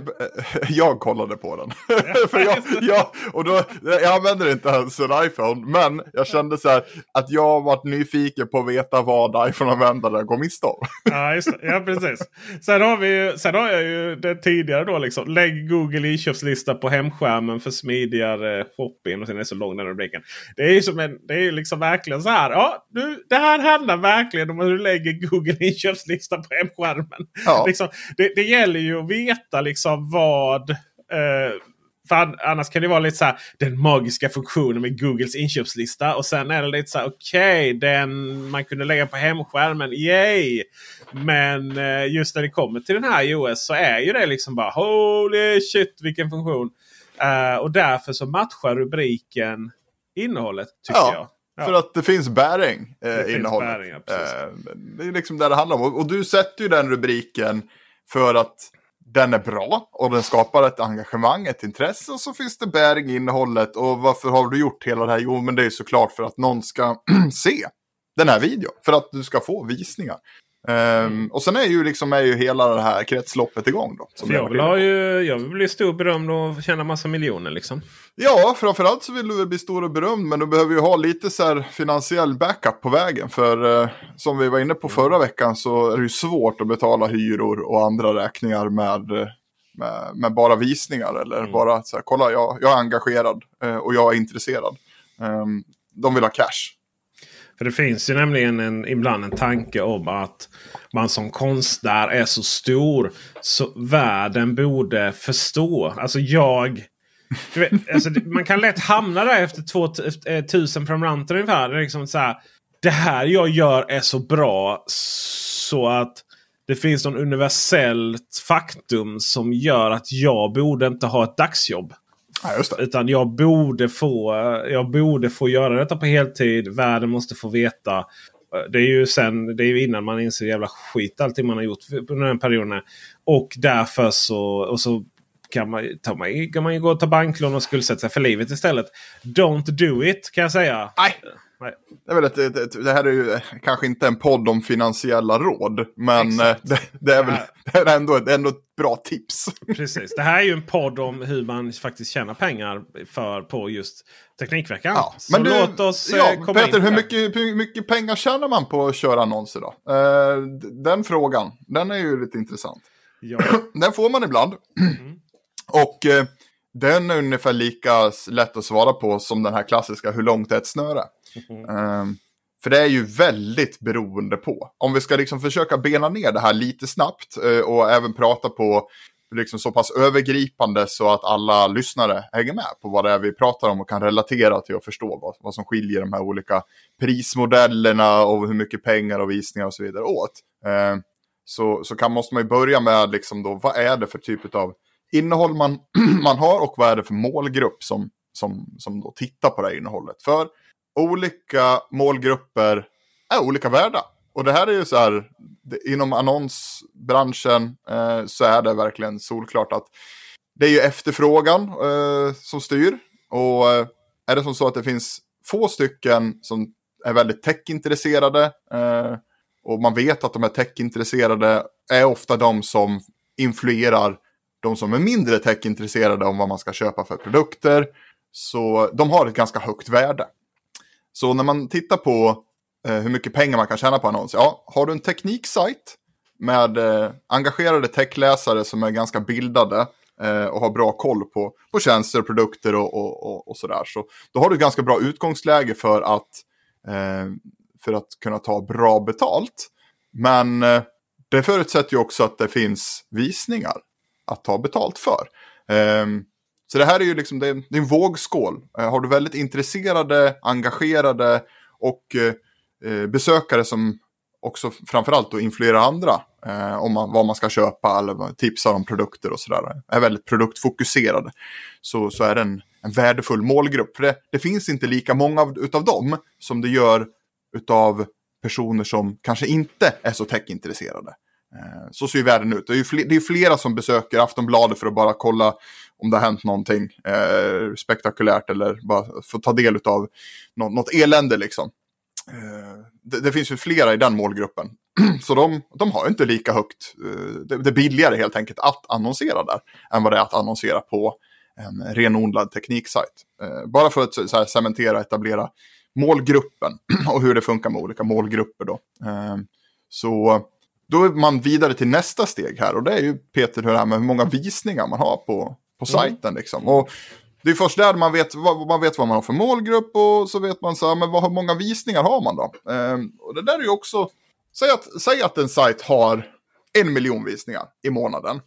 Speaker 2: jag kollade på den. För jag, jag, och då, jag använder inte ens en iPhone, men jag kände så här att jag varit nyfiken på att veta vad iPhone-användare går miste om.
Speaker 1: Ja, just det. ja precis. Sen har, vi ju, sen har jag ju det tidigare då liksom. Lägg Google inköpslista på hemskärmen för smidigare shopping. Och sen är det så lång den rubriken. Det är ju som en, det är liksom verkligen så här. Ja, du, det här handlar verkligen om hur du lägger Google inköpslista på hemskärmen.
Speaker 2: Ja.
Speaker 1: Liksom, det, det gäller ju att veta liksom vad... Eh, för an- annars kan det vara lite så här den magiska funktionen med Googles inköpslista. Och sen är det lite så här okej, den man kunde lägga på hemskärmen. Yay! Men eh, just när det kommer till den här iOS så är ju det liksom bara holy shit vilken funktion. Eh, och därför så matchar rubriken innehållet tycker
Speaker 2: Ja,
Speaker 1: jag. Ja.
Speaker 2: För att det finns bäring
Speaker 1: Det
Speaker 2: eh,
Speaker 1: finns
Speaker 2: innehållet.
Speaker 1: bäring, ja,
Speaker 2: eh, det är liksom det det handlar om. Och, och du sätter ju den rubriken för att den är bra och den skapar ett engagemang, ett intresse och så finns det bäring i innehållet. Och varför har du gjort hela det här? Jo, men det är ju såklart för att någon ska se den här videon. För att du ska få visningar. Ehm, och sen är ju, liksom, är ju hela det här kretsloppet igång då. som jag
Speaker 1: vill, ha ju, jag vill bli stor berömd och tjäna massa miljoner liksom.
Speaker 2: Ja, framförallt så vill du väl bli stor och berömd, men du behöver ju ha lite så finansiell backup på vägen. För eh, som vi var inne på förra veckan så är det ju svårt att betala hyror och andra räkningar med, med, med bara visningar. Eller bara så här, kolla jag, jag är engagerad eh, och jag är intresserad. Ehm, de vill ha cash.
Speaker 1: För det finns ju nämligen en, ibland en tanke om att man som konstnär är så stor så världen borde förstå. Alltså jag... Du vet, alltså, man kan lätt hamna där efter 2000 eh, prenumeranter ungefär. Det, är liksom så här, det här jag gör är så bra så att det finns någon universellt faktum som gör att jag borde inte ha ett dagsjobb.
Speaker 2: Ja.
Speaker 1: Utan jag borde, få, jag borde få göra detta på heltid. Världen måste få veta. Det är ju sen, det är ju innan man inser jävla skit allting man har gjort under den perioden. Och därför så, och så kan man, tar man, kan man ju gå och ta banklån och skuldsätta sig för livet istället. Don't do it kan jag säga.
Speaker 2: Nej,
Speaker 1: Nej.
Speaker 2: Det, väl ett, ett, ett, det här är ju kanske inte en podd om finansiella råd, men eh, det, det är väl det är ändå, det är ändå ett bra tips.
Speaker 1: Precis. Det här är ju en podd om hur man faktiskt tjänar pengar för på just Teknikveckan.
Speaker 2: Ja,
Speaker 1: Så
Speaker 2: men du,
Speaker 1: låt oss eh,
Speaker 2: ja,
Speaker 1: komma
Speaker 2: Peter,
Speaker 1: in
Speaker 2: hur
Speaker 1: det.
Speaker 2: mycket, hur mycket pengar tjänar man på att köra annonser då? Eh, den frågan, den är ju lite intressant.
Speaker 1: Ja.
Speaker 2: Den får man ibland. Och eh, den är ungefär lika lätt att svara på som den här klassiska hur långt är ett snöre. Eh, för det är ju väldigt beroende på. Om vi ska liksom försöka bena ner det här lite snabbt eh, och även prata på liksom så pass övergripande så att alla lyssnare hänger med på vad det är vi pratar om och kan relatera till och förstå vad, vad som skiljer de här olika prismodellerna och hur mycket pengar och visningar och så vidare åt. Eh, så, så kan, måste man ju börja med liksom då, vad är det för typ av innehåll man, man har och vad är det för målgrupp som, som, som då tittar på det här innehållet. För olika målgrupper är olika värda. Och det här är ju så här, det, inom annonsbranschen eh, så är det verkligen solklart att det är ju efterfrågan eh, som styr. Och eh, är det som så att det finns få stycken som är väldigt techintresserade eh, och man vet att de är techintresserade är ofta de som influerar de som är mindre techintresserade om vad man ska köpa för produkter. Så de har ett ganska högt värde. Så när man tittar på eh, hur mycket pengar man kan tjäna på annons. Ja, har du en tekniksajt med eh, engagerade techläsare som är ganska bildade eh, och har bra koll på, på tjänster, produkter och, och, och, och sådär. Så då har du ett ganska bra utgångsläge för att, eh, för att kunna ta bra betalt. Men eh, det förutsätter ju också att det finns visningar att ta betalt för. Ehm, så det här är ju liksom, det är, en vågskål. Eh, har du väldigt intresserade, engagerade och eh, eh, besökare som också framförallt då influerar andra eh, om man, vad man ska köpa eller tipsar om produkter och sådär. Är väldigt produktfokuserade. Så, så är det en, en värdefull målgrupp. För det, det finns inte lika många av, utav dem som det gör utav personer som kanske inte är så techintresserade. Eh, så ser ju världen ut. Det är ju fler, det är flera som besöker Aftonbladet för att bara kolla om det har hänt någonting eh, spektakulärt eller bara få ta del av något, något elände liksom. Eh, det, det finns ju flera i den målgruppen. Så de, de har inte lika högt, eh, det, det är billigare helt enkelt att annonsera där än vad det är att annonsera på en renodlad tekniksajt. Eh, bara för att så här, cementera, etablera målgruppen och hur det funkar med olika målgrupper då. Eh, så då är man vidare till nästa steg här och det är ju Peter hur det här med hur många visningar man har på, på sajten. Liksom. Och det är först där man vet, man vet vad man har för målgrupp och så vet man så här, men vad, hur många visningar har man då? Ehm, och det där är ju också, säg att, säg att en sajt har en miljon visningar i månaden.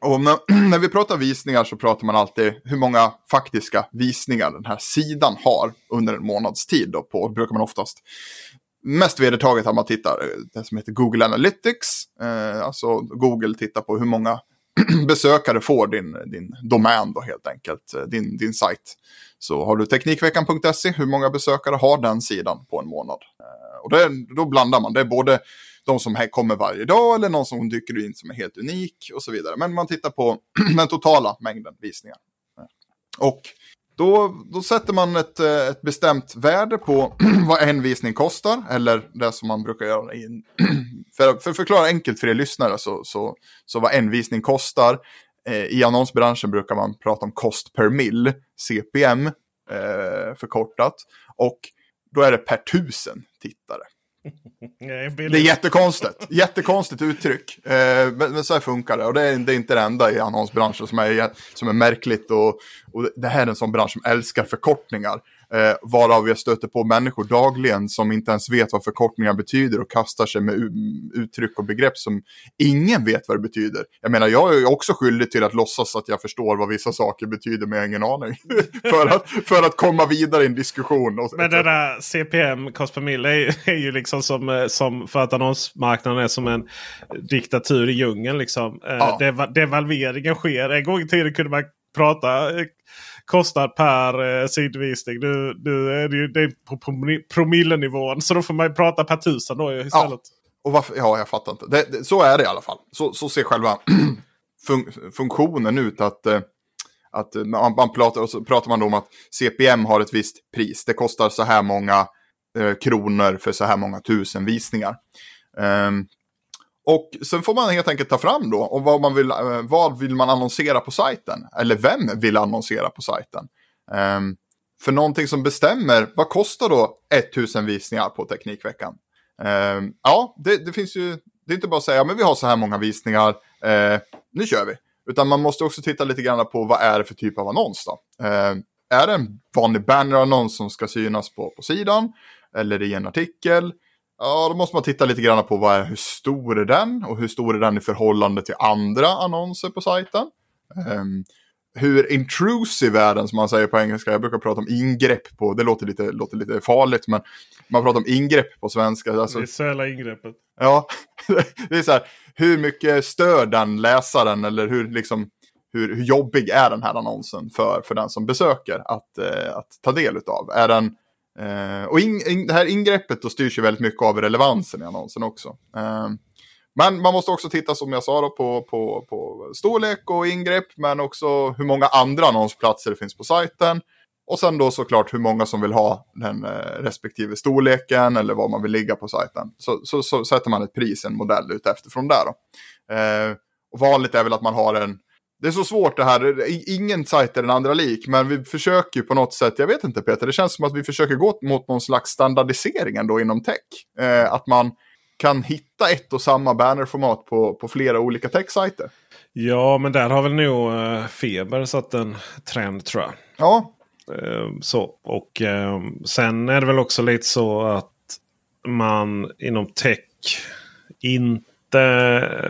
Speaker 2: Och när, när vi pratar visningar så pratar man alltid hur många faktiska visningar den här sidan har under en månads tid. Då på, brukar man oftast mest vedertaget att man tittar eh, det som heter Google Analytics. Eh, alltså Google tittar på hur många besökare får din, din domän då helt enkelt, eh, din, din sajt. Så har du Teknikveckan.se, hur många besökare har den sidan på en månad? Eh, och det, då blandar man, det är både de som här kommer varje dag eller någon som dyker in som är helt unik och så vidare. Men man tittar på den totala mängden visningar. Eh, och då, då sätter man ett, eh, ett bestämt värde på vad en visning kostar. Eller det som man brukar göra i en... För, för att förklara enkelt för er lyssnare så, så, så vad en visning kostar. Eh, I annonsbranschen brukar man prata om cost per mil, CPM eh, förkortat. Och då är det per tusen tittare. Det är jättekonstigt. Jättekonstigt uttryck. Eh, men, men så här funkar det. Och det är, det är inte det enda i annonsbranschen som är, som är märkligt. Och, och det här är en sån bransch som älskar förkortningar. Eh, varav jag stöter på människor dagligen som inte ens vet vad förkortningar betyder och kastar sig med uttryck och begrepp som ingen vet vad det betyder. Jag menar, jag är också skyldig till att låtsas att jag förstår vad vissa saker betyder, men jag har ingen aning. för, att, för att komma vidare i en diskussion. Och,
Speaker 1: Men det där CPM, cost per mil, är, är ju liksom som, eh, som för att annonsmarknaden är som en diktatur i djungeln. Liksom. Eh,
Speaker 2: Ja.
Speaker 1: Deva, devalveringen sker. En gång i tiden kunde man prata eh, kostnad per eh, sidvisning. Nu, nu är det ju det är på promi- promillenivån. Så då får man ju prata per tusen då istället.
Speaker 2: Ja. Och varför, ja, jag fattar inte. Det, det, så är det i alla fall. Så, så ser själva fun, funktionen ut. Att, eh, att man, man pratar, och så pratar man då om att CPM har ett visst pris. Det kostar så här många eh, kronor för så här många tusen visningar. Um, och sen får man helt enkelt ta fram då och vad, man vill, eh, vad vill man annonsera på sajten? Eller vem vill annonsera på sajten? Um, för någonting som bestämmer, vad kostar då 1000 visningar på Teknikveckan? Um, ja, det, det, finns ju, det är inte bara att säga, men vi har så här många visningar, uh, nu kör vi. Utan man måste också titta lite grann på vad är det för typ av annons då? Uh, är det en vanlig bannerannons som ska synas på, på sidan? Eller i en artikel? Ja, då måste man titta lite grann på vad är, hur stor är den och hur stor är den i förhållande till andra annonser på sajten. Um, hur intrusive är den som man säger på engelska. Jag brukar prata om ingrepp på, det låter lite, låter lite farligt men man pratar om ingrepp på svenska. Alltså,
Speaker 1: Visuella ingreppet.
Speaker 2: Ja, det är så här, hur mycket stör den läsaren eller hur, liksom, hur, hur jobbig är den här annonsen för, för den som besöker att, eh, att ta del av. Är den, eh, och in, in, det här ingreppet då styrs ju väldigt mycket av relevansen i annonsen också. Eh, men man måste också titta som jag sa då, på, på, på storlek och ingrepp, men också hur många andra annonsplatser det finns på sajten. Och sen då såklart hur många som vill ha den eh, respektive storleken eller var man vill ligga på sajten. Så, så, så sätter man ett pris, en modell utefter från där. Då. Eh, och vanligt är väl att man har en... Det är så svårt det här, ingen sajt är den andra lik, men vi försöker ju på något sätt, jag vet inte Peter, det känns som att vi försöker gå mot någon slags standardisering ändå inom tech. Eh, att man kan hitta ett och samma bannerformat på, på flera olika techsajter.
Speaker 1: Ja, men där har väl nog uh, Feber satt en trend tror jag.
Speaker 2: Ja.
Speaker 1: Uh, så, och uh, sen är det väl också lite så att man inom tech inte...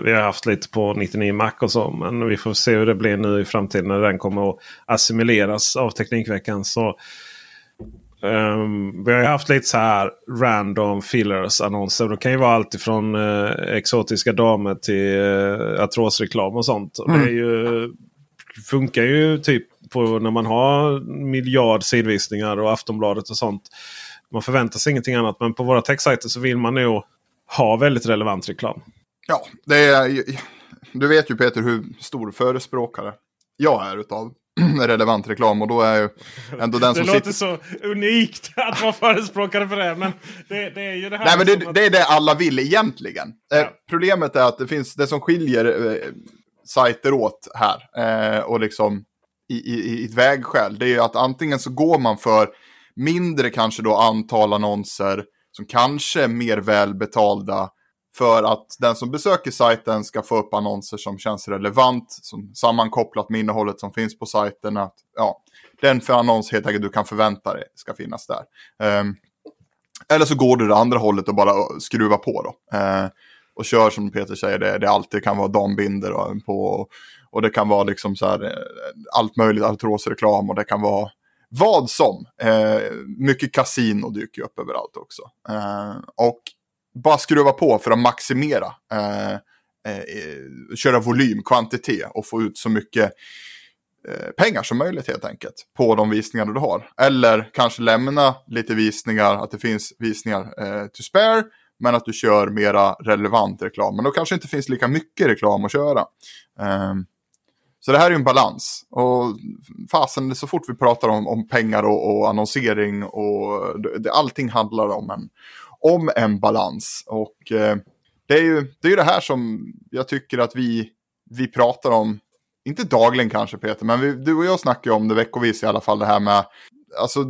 Speaker 1: Vi har haft lite på 99 Mac och så. Men vi får se hur det blir nu i framtiden när den kommer att assimileras av Teknikveckan. Så Um, vi har ju haft lite så här random fillers annonser. Det kan ju vara allt ifrån uh, exotiska damer till uh, artrosreklam och sånt. Mm. Det är ju, funkar ju typ på när man har miljard sidvisningar och Aftonbladet och sånt. Man förväntar sig ingenting annat. Men på våra techsajter så vill man nog ha väldigt relevant reklam.
Speaker 2: Ja, det är, du vet ju Peter hur stor förespråkare jag är utav relevant reklam. Och då är ju ändå den
Speaker 1: som
Speaker 2: Det
Speaker 1: låter så unikt att vara förespråkare för det. Men det, det är ju det här.
Speaker 2: Nej, men det, att... det, är det alla vill egentligen. Eh, ja. Eh, problemet är att det finns det som skiljer eh, sajter åt här. Eh, och liksom i, i, i ett vägskäl. Det är ju att antingen så går man för mindre kanske då antal annonser som kanske är mer välbetalda för att den som besöker sajten ska få upp annonser som känns relevant, som sammankopplat med innehållet som finns på sajten. Att, ja, den för annons helt enkelt du kan förvänta dig ska finnas där. Um, eller så går du det andra hållet och bara eh, skruvar på då. Uh, och kör som Peter säger, det, det alltid kan vara dambinder och, på, och det kan vara liksom så här, eh, allt möjligt, artrosreklam och det kan vara vad som. Uh, mycket kasino dyker upp överallt också. Uh, och bara skruva på för att maximera. Eh, eh, köra volym, kvantitet och få ut så mycket eh, pengar som möjligt helt enkelt på de visningar du har. Eller kanske lämna lite visningar, att det finns visningar eh, to spare, men att du kör mera relevant reklam. Men då kanske inte finns lika mycket reklam att köra. Um, så det här är ju en balans. Och fasen, så fort vi pratar om, om pengar och, och annonsering och det, allting handlar om en, om en balans. Och eh, det, är ju, det är det här som jag tycker att vi, vi pratar om, inte dagligen kanske Peter, men vi, du och jag snackar ju om det veckovis i alla fall, det här med alltså,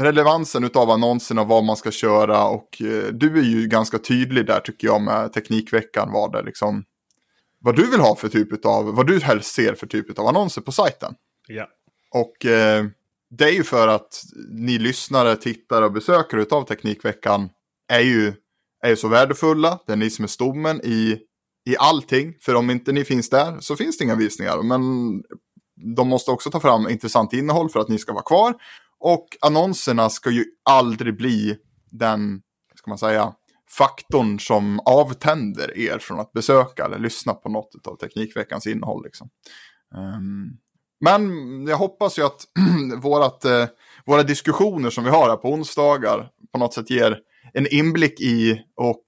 Speaker 2: relevansen av annonserna och vad man ska köra. Och eh, du är ju ganska tydlig där tycker jag med Teknikveckan, vad det liksom, vad du vill ha för typ av, vad du helst ser för typ av annonser på sajten.
Speaker 1: Ja.
Speaker 2: Och eh, det är ju för att ni lyssnare, tittare och besökare av Teknikveckan är ju, är ju så värdefulla. Det är ni som är stommen i, i allting. För om inte ni finns där så finns det inga visningar. Men de måste också ta fram intressant innehåll för att ni ska vara kvar. Och annonserna ska ju aldrig bli den, ska man säga, faktorn som avtänder er från att besöka eller lyssna på något av Teknikveckans innehåll. Liksom. Um, men jag hoppas ju att vårat, eh, våra diskussioner som vi har här på onsdagar på något sätt ger en inblick i och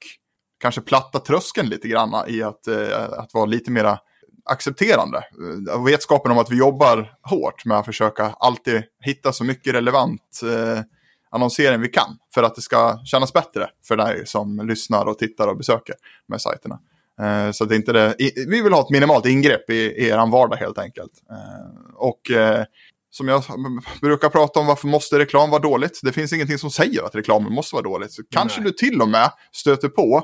Speaker 2: kanske platta tröskeln lite grann i att, eh, att vara lite mera accepterande. Eh, vetskapen om att vi jobbar hårt med att försöka alltid hitta så mycket relevant eh, annonsering vi kan. För att det ska kännas bättre för dig som lyssnar och tittar och besöker med sajterna. Eh, så det inte det, vi vill ha ett minimalt ingrepp i, i er vardag helt enkelt. Eh, och eh, som jag brukar prata om, varför måste reklam vara dåligt? Det finns ingenting som säger att reklamen måste vara dåligt. Så kanske du till och med stöter på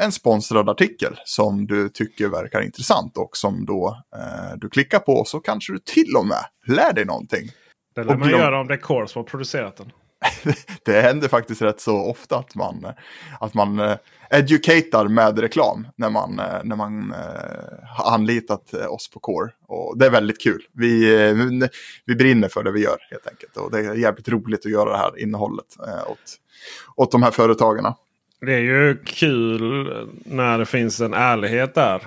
Speaker 2: en sponsrad artikel som du tycker verkar intressant och som då eh, du klickar på så kanske du till och med lär dig någonting.
Speaker 1: Det lär man glöm... göra om det är Core som har producerat den.
Speaker 2: det händer faktiskt rätt så ofta att man, att man eh, educatar med reklam när man, eh, när man eh, har anlitat oss på Core. Och det är väldigt kul. Vi, vi brinner för det vi gör helt enkelt. Och det är jävligt roligt att göra det här innehållet åt, åt de här företagarna.
Speaker 1: Det är ju kul när det finns en ärlighet där.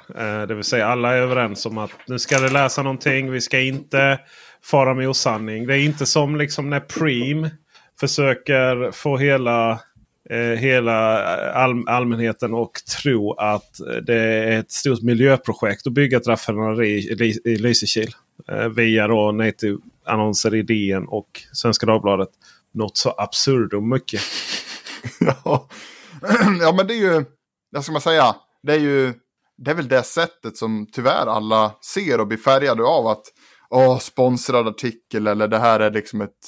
Speaker 1: Det vill säga alla är överens om att nu ska det läsa någonting. Vi ska inte fara med osanning. Det är inte som liksom när Preem försöker få hela, eh, hela eh, all, allmänheten att tro att det är ett stort miljöprojekt att bygga ett raffinaderi i, i Lysekil. Eh, via då native-annonser i DN och Svenska Dagbladet. Något så absurdum mycket.
Speaker 2: ja. ja men det är ju, vad ska man säga, det är ju det är väl det sättet som tyvärr alla ser och blir färgade av att åh, sponsrad artikel eller det här är liksom ett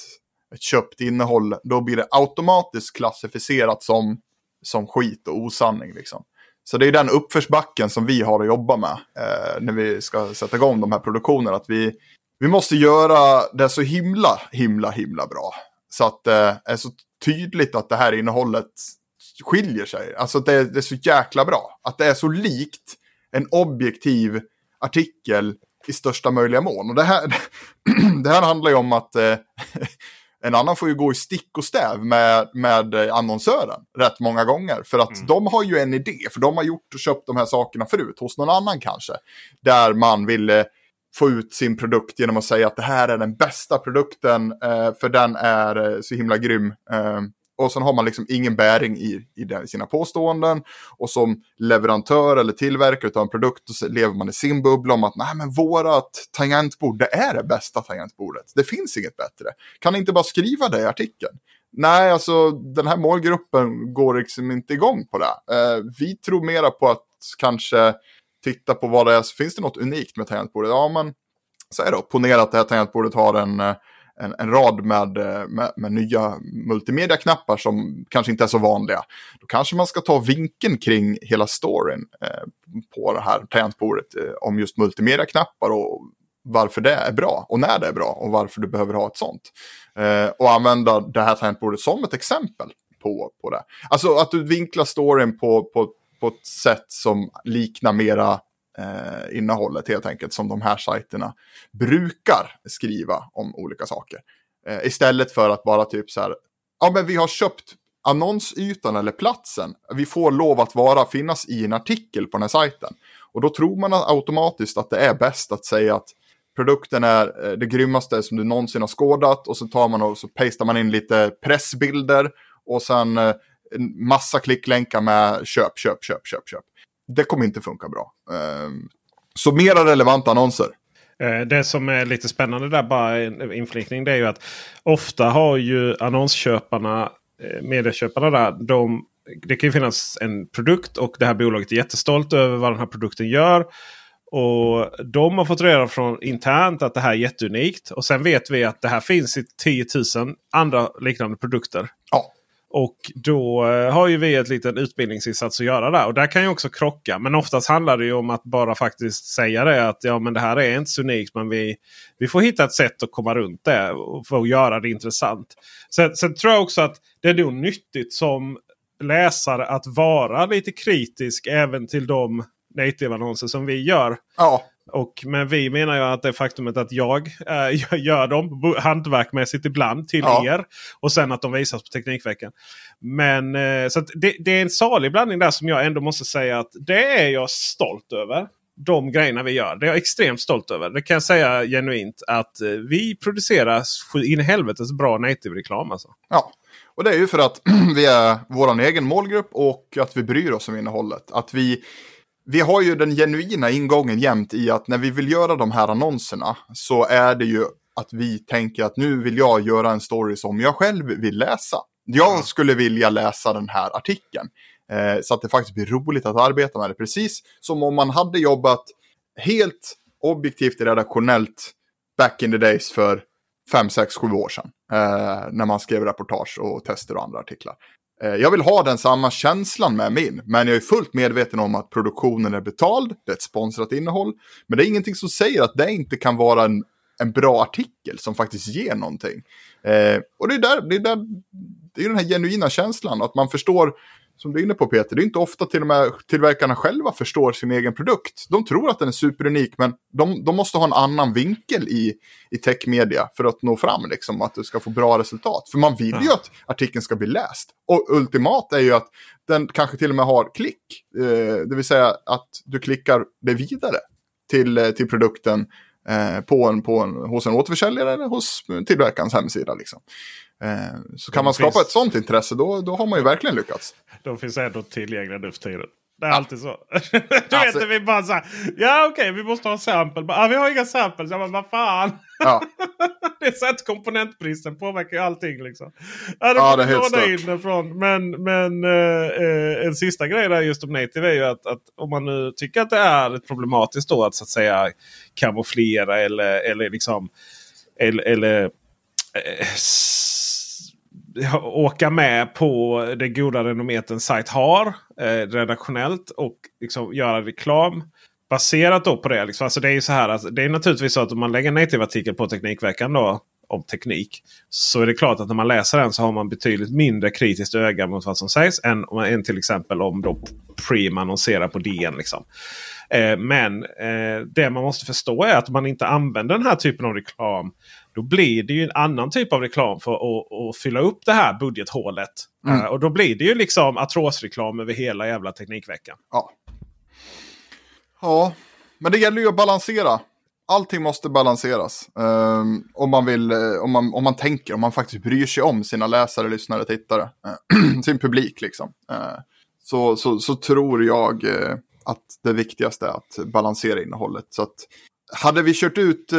Speaker 2: ett köpt innehåll, då blir det automatiskt klassificerat som, som skit och osanning. Liksom. Så det är den uppförsbacken som vi har att jobba med eh, när vi ska sätta igång de här produktionerna. Att vi, vi måste göra det så himla, himla, himla bra. Så att det är så tydligt att det här innehållet skiljer sig. Alltså det, det är så jäkla bra. Att det är så likt en objektiv artikel i största möjliga mån. Och det här, det här handlar ju om att eh, En annan får ju gå i stick och stäv med, med annonsören rätt många gånger. För att mm. de har ju en idé, för de har gjort och köpt de här sakerna förut hos någon annan kanske. Där man ville få ut sin produkt genom att säga att det här är den bästa produkten, eh, för den är eh, så himla grym. Och sen har man liksom ingen bäring i, i, den, sina påståenden. Och som leverantör eller tillverkare av en produkt så lever man i sin bubbla om att nej men vårat tangentbord det är det bästa tangentbordet. Det finns inget bättre. Kan ni inte bara skriva det i artikeln? Nej, alltså den här målgruppen går liksom inte igång på det. Eh, vi tror mera på att kanske titta på vad det är, finns det något unikt med tangentbordet? Ja, men så är det, ponera att det här tangentbordet har en eh, en, en rad med, eh, med, med nya multimedia-knappar som kanske inte är så vanliga. Då kanske man ska ta vinkeln kring hela storyn eh, på det här tangentbordet eh, om just multimedia-knappar och varför det är bra och när det är bra och varför du behöver ha ett sånt. Eh, och använda det här tangentbordet som ett exempel på, på det. Alltså att du vinklar storyn på, på, på ett sätt som liknar mera eh, innehållet helt enkelt som de här sajterna brukar skriva om olika saker. Eh, istället för att bara typ så här, ja men vi har köpt annonsytan eller platsen. Vi får lov att vara, finnas i en artikel på den här sajten. Och då tror man automatiskt att det är bäst att säga att produkten är eh, det grymmaste som du någonsin har skådat och så tar man och så pastar man in lite pressbilder och sen eh, en massa klicklänkar med köp, köp, köp, köp, köp det kommer inte funka bra. Ehm, så mera relevanta annonser.
Speaker 1: Eh, det som är lite spännande där, bara inflikning, det är ju att ofta har ju annonsköparna, eh, medieköparna där, de, det kan ju finnas en produkt och det här bolaget är jättestolt över vad den här produkten gör. Och de har fått reda från internt att det här är jätteunikt. Och sen vet vi att det här finns i 10 000 andra liknande produkter.
Speaker 2: Ja.
Speaker 1: Och då eh, har ju vi ett litet utbildningsinsats att göra där. Och där kan ju också krocka. Men oftast handlar det ju om att bara faktiskt säga det. Att ja men det här är inte så unikt. Men vi, vi får hitta ett sätt att komma runt det. och få göra det intressant. Sen, sen tror jag också att det är nog nyttigt som läsare att vara lite kritisk även till de native-annonser som vi gör.
Speaker 2: Ja.
Speaker 1: Och, men vi menar ju att det faktumet att jag äh, gör dem hantverkmässigt ibland till ja. er. Och sen att de visas på Teknikveckan. Men äh, så det, det, är en salig blandning där som jag ändå måste säga att det är jag stolt över. De grejerna vi gör. Det är jag extremt stolt över. Det kan jag säga genuint att äh, vi producerar in helvetes bra native-reklam. Alltså.
Speaker 2: Ja, och det är ju för att vi är vår egen målgrupp och att vi bryr oss om innehållet. Att vi vi har ju den genuina ingången jämt i att när vi vill göra de här annonserna så är det ju att vi tänker att nu vill jag göra en story som jag själv vill läsa. Jag skulle vilja läsa den här artikeln. Eh, så att det faktiskt blir roligt att arbeta med det. Precis som om man hade jobbat helt objektivt redaktionellt back in the days för 5, 6, 7 år sedan. Eh, när man skrev reportage och tester och andra artiklar. Eh, jag vill ha den samma känslan med min, men jag är fullt medveten om att produktionen är betald, det är ett sponsrat innehåll. Men det är ingenting som säger att det inte kan vara en, en bra artikel som faktiskt ger någonting. Eh, och det är, där, det, är där, det är den här genuina känslan, att man förstår som du är inne på Peter, det är inte ofta till och med tillverkarna själva förstår sin egen produkt. De tror att den är superunik, men de, de måste ha en annan vinkel i, i techmedia för att nå fram, liksom, att du ska få bra resultat. För man vill ju att artikeln ska bli läst. Och ultimat är ju att den kanske till och med har klick, eh, det vill säga att du klickar det vidare till, eh, till produkten eh, på en, på en, hos en återförsäljare eller hos tillverkarens hemsida. Liksom. Eh, så kan man skapa finns... ett sånt intresse då, då har man ju verkligen lyckats.
Speaker 1: De finns ändå tillgängliga nu för tiden. Det är ja. alltid så. du alltså... vet, vi bara så här, ja okej, okay, vi måste ha sample. Ah, vi har inga samples. Jag bara, vad fan. Ja. det är så att komponentbristen påverkar ju allting. Liksom. Ja, det ja, det är helt in ifrån. Men, men eh, en sista grej där just om native är ju att, att, om man nu tycker att det är problematiskt då att så att säga kamouflera eller, eller liksom eller, eller eh, åka med på det goda renommet en sajt har eh, redaktionellt och liksom göra reklam. Baserat då på det. Liksom. Alltså det är ju så här att det är naturligtvis så att om man lägger en native-artikel på Teknikveckan då om teknik. Så är det klart att när man läser den så har man betydligt mindre kritiskt öga mot vad som sägs. Än, än till exempel om då Preem annonserar på DN. Liksom. Eh, men eh, det man måste förstå är att man inte använder den här typen av reklam då blir det ju en annan typ av reklam för att, att fylla upp det här budgethålet. Mm. Uh, och då blir det ju liksom atrosreklam över hela jävla Teknikveckan.
Speaker 2: Ja. ja, men det gäller ju att balansera. Allting måste balanseras. Um, om, man vill, eh, om, man, om man tänker, om man faktiskt bryr sig om sina läsare, lyssnare, tittare. Uh, sin publik liksom. Uh, så, så, så tror jag att det viktigaste är att balansera innehållet. Så att, hade vi kört ut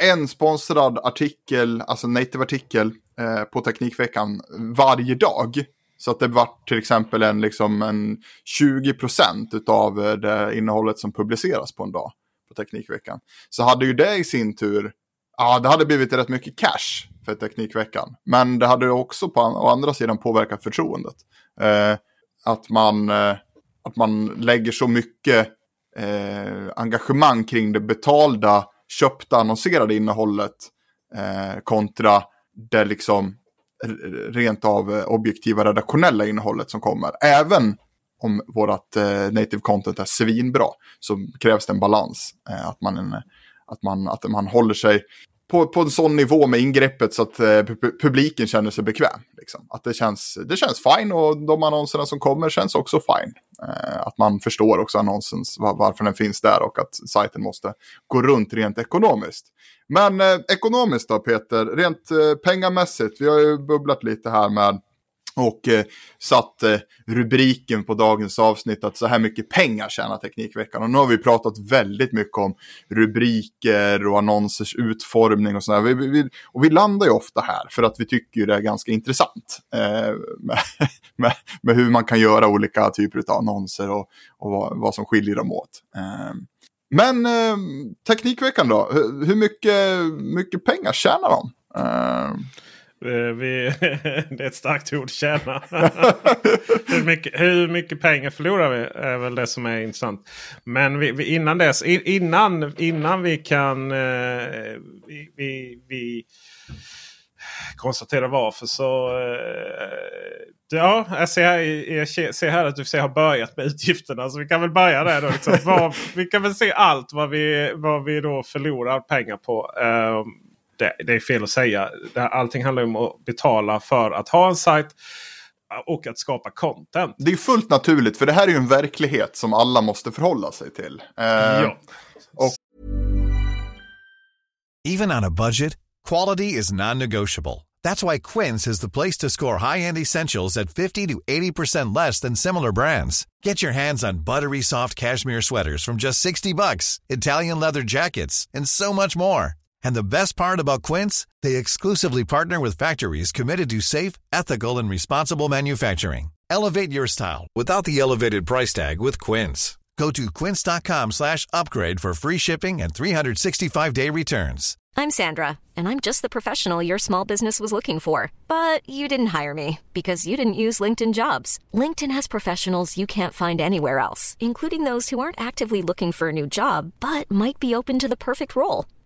Speaker 2: en sponsrad artikel, alltså native-artikel eh, på Teknikveckan varje dag. Så att det var till exempel en, liksom en 20% av eh, det innehållet som publiceras på en dag på Teknikveckan. Så hade ju det i sin tur, ja det hade blivit rätt mycket cash för Teknikveckan. Men det hade också på å andra sidan påverkat förtroendet. Eh, att, man, eh, att man lägger så mycket eh, engagemang kring det betalda köpta annonserade innehållet eh, kontra det liksom rent av eh, objektiva redaktionella innehållet som kommer. Även om vårt eh, native content är svinbra så krävs det en balans. Eh, att, man, eh, att, man, att man håller sig på, på en sån nivå med ingreppet så att eh, publiken känner sig bekväm. Liksom. Att det känns, det känns fine och de annonserna som kommer känns också fine. Eh, att man förstår också annonsens, var, varför den finns där och att sajten måste gå runt rent ekonomiskt. Men eh, ekonomiskt då Peter, rent eh, pengamässigt, vi har ju bubblat lite här med och eh, satt eh, rubriken på dagens avsnitt att så här mycket pengar tjänar Teknikveckan. Och nu har vi pratat väldigt mycket om rubriker och annonsers utformning och sådär. Vi, vi, och vi landar ju ofta här för att vi tycker det är ganska intressant eh, med, med, med, hur man kan göra olika typer av annonser och, och vad, vad som skiljer dem åt. Eh, men eh, Teknikveckan då, hur, hur mycket, mycket pengar tjänar de? Eh,
Speaker 1: Eh, vi, det är ett starkt ord, tjäna. hur, mycket, hur mycket pengar förlorar vi? är väl det som är intressant. Men vi, vi, innan dess, innan, innan vi kan eh, vi, vi, vi konstatera varför så... Eh, ja, jag ser, här, jag ser här att du har börjat med utgifterna. Så vi kan väl börja där. Då, liksom. vi kan väl se allt vad vi, vad vi då förlorar pengar på. Det, det, är fel att säga. allting handlar om att betala för att ha en sajt och att skapa content.
Speaker 2: Det är fullt naturligt för det här är ju en verklighet som alla måste förhålla sig till. Eh, ja. Och...
Speaker 3: Even on a budget, quality is non-negotiable. That's why Quince is the place to score high-end essentials at 50 to 80% less than similar brands. Get your hands on buttery soft cashmere sweaters from just 60 bucks, Italian leather jackets, and so much more. And the best part about Quince, they exclusively partner with factories committed to safe, ethical, and responsible manufacturing. Elevate your style without the elevated price tag with Quince. Go to quince.com slash upgrade for free shipping and 365-day returns.
Speaker 4: I'm Sandra, and I'm just the professional your small business was looking for. But you didn't hire me because you didn't use LinkedIn jobs. LinkedIn has professionals you can't find anywhere else, including those who aren't actively looking for a new job but might be open to the perfect role,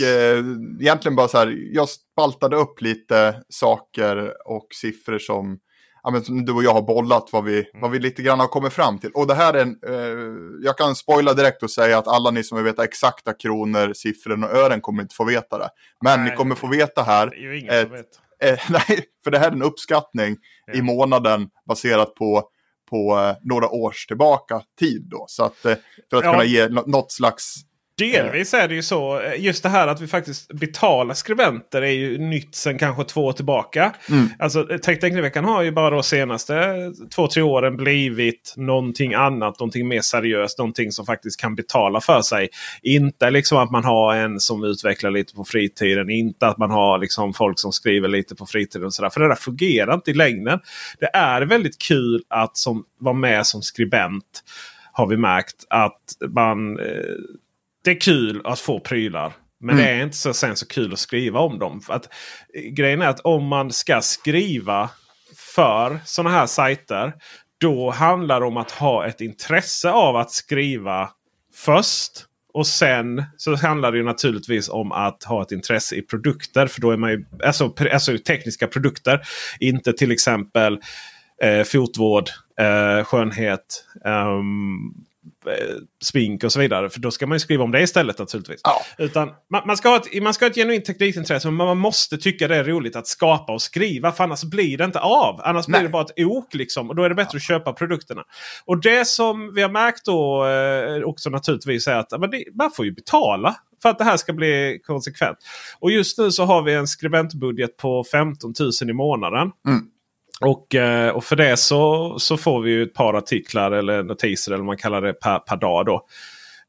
Speaker 2: Eh, egentligen bara så här, jag spaltade upp lite saker och siffror som, ja, men som du och jag har bollat vad vi, vad vi lite grann har kommit fram till. Och det här är en, eh, jag kan spoila direkt och säga att alla ni som vill veta exakta kronor, siffror och ören kommer inte få veta det. Men
Speaker 1: Nej,
Speaker 2: ni kommer få veta här.
Speaker 1: Det är ju ingen som vet.
Speaker 2: Eh, nej, för det här är en uppskattning
Speaker 1: Ja.
Speaker 2: i månaden baserat på, på eh, några års tillbaka tid då. Så att eh, för att
Speaker 1: Ja.
Speaker 2: kunna ge nå- något slags...
Speaker 1: Delvis är det ju så. eh, Just det här att vi faktiskt betalar skribenter är ju nytt sen kanske två år tillbaka.
Speaker 2: Mm.
Speaker 1: Alltså eh, Teknikveckan har ju bara de senaste två, tre åren blivit någonting annat. Någonting mer seriöst. Någonting som faktiskt kan betala för sig. Inte liksom att man har en som utvecklar lite på fritiden. Inte att man har liksom folk som skriver lite på fritiden. Och sådär. För det där fungerar inte i längden. Det är väldigt kul att som, vara med som skribent. Har vi märkt att man... Eh, det är kul att få prylar. Men
Speaker 2: Mm.
Speaker 1: det är inte så, sen så kul att skriva om dem. För att, eh, grejen är att om man ska skriva för sådana här sajter. Då handlar det om att ha ett intresse av att skriva först. Och sen så handlar det ju naturligtvis om att ha ett intresse i produkter. För då är man ju, alltså, alltså tekniska produkter. Inte till exempel eh, fotvård, eh, skönhet, eh, smink och så vidare. För då ska man ju skriva om det istället naturligtvis.
Speaker 2: Ja.
Speaker 1: Utan man, man, ska ha ett, man ska ha ett genuint teknikintresse men man måste tycka det är roligt att skapa och skriva. För annars blir det inte av. Annars blir
Speaker 2: Nej.
Speaker 1: det bara ett ok. Liksom, och då är det bättre att köpa produkterna. Och det som vi har märkt då eh, också naturligtvis är att ja, det, man får ju betala. För att det här ska bli konsekvent. Och just nu så har vi en skribentbudget på 15 000 i månaden.
Speaker 2: Mm.
Speaker 1: Och, eh, och för det så, så får vi ju ett par artiklar eller notiser eller vad man kallar det per, per dag. Då.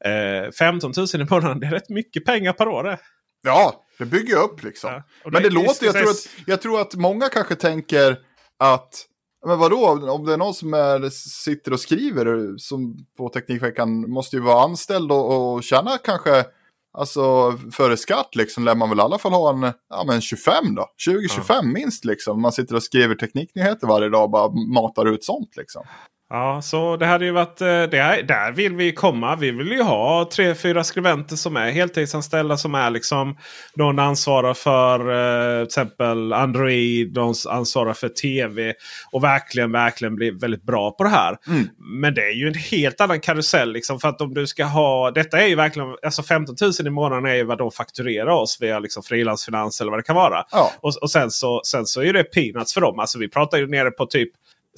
Speaker 1: Eh, 15 000 i månaden det är rätt mycket pengar per år. Det.
Speaker 2: Ja, det bygger upp liksom.
Speaker 1: Ja,
Speaker 2: Men det,
Speaker 1: det-
Speaker 2: låter, jag tror, att, jag tror att många kanske tänker att men vadå, om det är någon som är, sitter och skriver som på Teknikveckan måste ju vara anställd och, och tjäna kanske, alltså före skatt liksom, lär man väl i alla fall ha en, ja men 25 då, 20-25 minst liksom. Man sitter och skriver tekniknyheter varje dag och bara matar ut sånt liksom.
Speaker 1: Ja, så det hade ju varit... eh, Det här, där vill vi komma. Vi vill ju ha tre, fyra skribenter som är heltidsanställda. Som är liksom... Någon ansvarar för eh, till exempel Android. Någon ansvarar för tv. Och verkligen, verkligen bli väldigt bra på det här.
Speaker 2: Mm.
Speaker 1: Men det är ju en helt annan karusell. Liksom, för att om du ska ha... Detta är ju verkligen... Alltså 15 000 i månaden är ju vad de fakturerar oss via liksom frilansfinans eller vad det kan vara.
Speaker 2: Ja.
Speaker 1: Och, och sen, så, sen så är det peanuts för dem. Alltså vi pratar ju nere på typ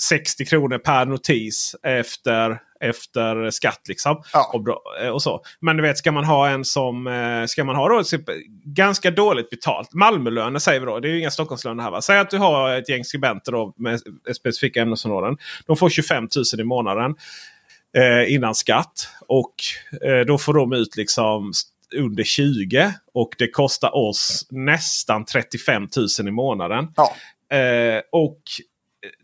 Speaker 1: 60 kronor per notis efter, efter skatt. Liksom.
Speaker 2: Ja.
Speaker 1: Och, eh, och så. Men du vet, ska man ha en som eh, ska man ha då typ, ganska dåligt betalt. Malmölöner säger vi då. Det är ju inga Stockholmslöner här. Va? Säg att du har ett gäng skribenter då, med specifika ämnesområden. De får 25 000 i månaden eh, innan skatt. Och eh, då får de ut liksom under 20. Och det kostar oss nästan 35 000 i månaden.
Speaker 2: Ja.
Speaker 1: Eh, och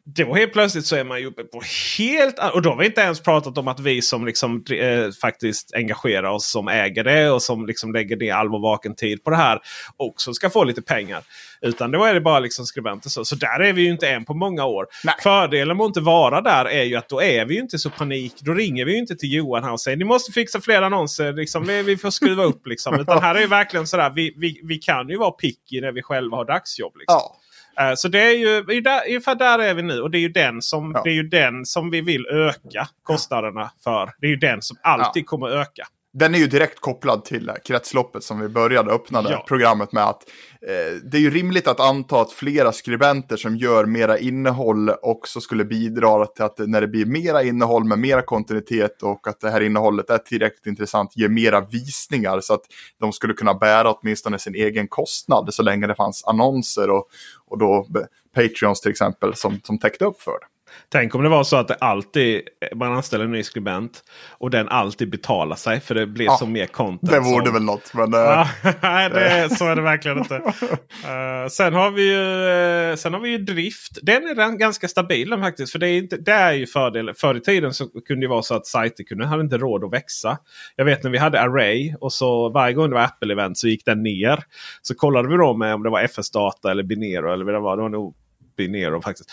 Speaker 1: då helt plötsligt så är man ju uppe på helt Och då har vi inte ens pratat om att vi som liksom eh, faktiskt engagerar oss som äger det och som liksom lägger ner all vår vaken tid på det här. Också ska få lite pengar. Utan då är det bara liksom skribenter. Så, så där är vi ju inte än på många år.
Speaker 2: Nej.
Speaker 1: Fördelen med att inte vara där är ju att då är vi ju inte så panik. Då ringer vi ju inte till Johan här och säger ni måste fixa fler annonser. Liksom, vi, vi får skruva upp liksom. Utan här är ju verkligen sådär. Vi, vi, vi kan ju vara picky när vi själva har dagsjobb. Liksom.
Speaker 2: Ja.
Speaker 1: Eh, Så det är ju där, ungefär där är vi nu. Och det är ju den som,
Speaker 2: Ja.
Speaker 1: det är ju den som vi vill öka kostnaderna för. Det är ju den som alltid kommer öka.
Speaker 2: Den är ju direkt kopplad till kretsloppet som vi började öppna
Speaker 1: Ja.
Speaker 2: programmet med. att eh, Det är ju rimligt att anta att flera skribenter som gör mera innehåll också skulle bidra till att när det blir mera innehåll med mera kontinuitet och att det här innehållet är tillräckligt intressant ger mera visningar så att de skulle kunna bära åtminstone sin egen kostnad så länge det fanns annonser och, och då Patreons till exempel som, som täckte upp för det.
Speaker 1: Tänk om det var så att det alltid man anställer en ny skribent och den alltid betalar sig för det blir
Speaker 2: Ja,
Speaker 1: så mer content.
Speaker 2: Det vore
Speaker 1: som-
Speaker 2: väl något, men... eh,
Speaker 1: Ja, nej, det, så är det verkligen inte. Eh, sen, har vi ju, eh, sen har vi ju drift. Den är ganska stabil faktiskt. För det är, inte, det är ju fördel. Förr i tiden så kunde det vara så att sajter kunde, hade inte råd att växa. Jag vet när vi hade Array och så varje gång det var Apple-event så gick den ner. Så kollade vi då med om det var FS-data eller Binero. Eller vad det var. Det var nog Binero faktiskt.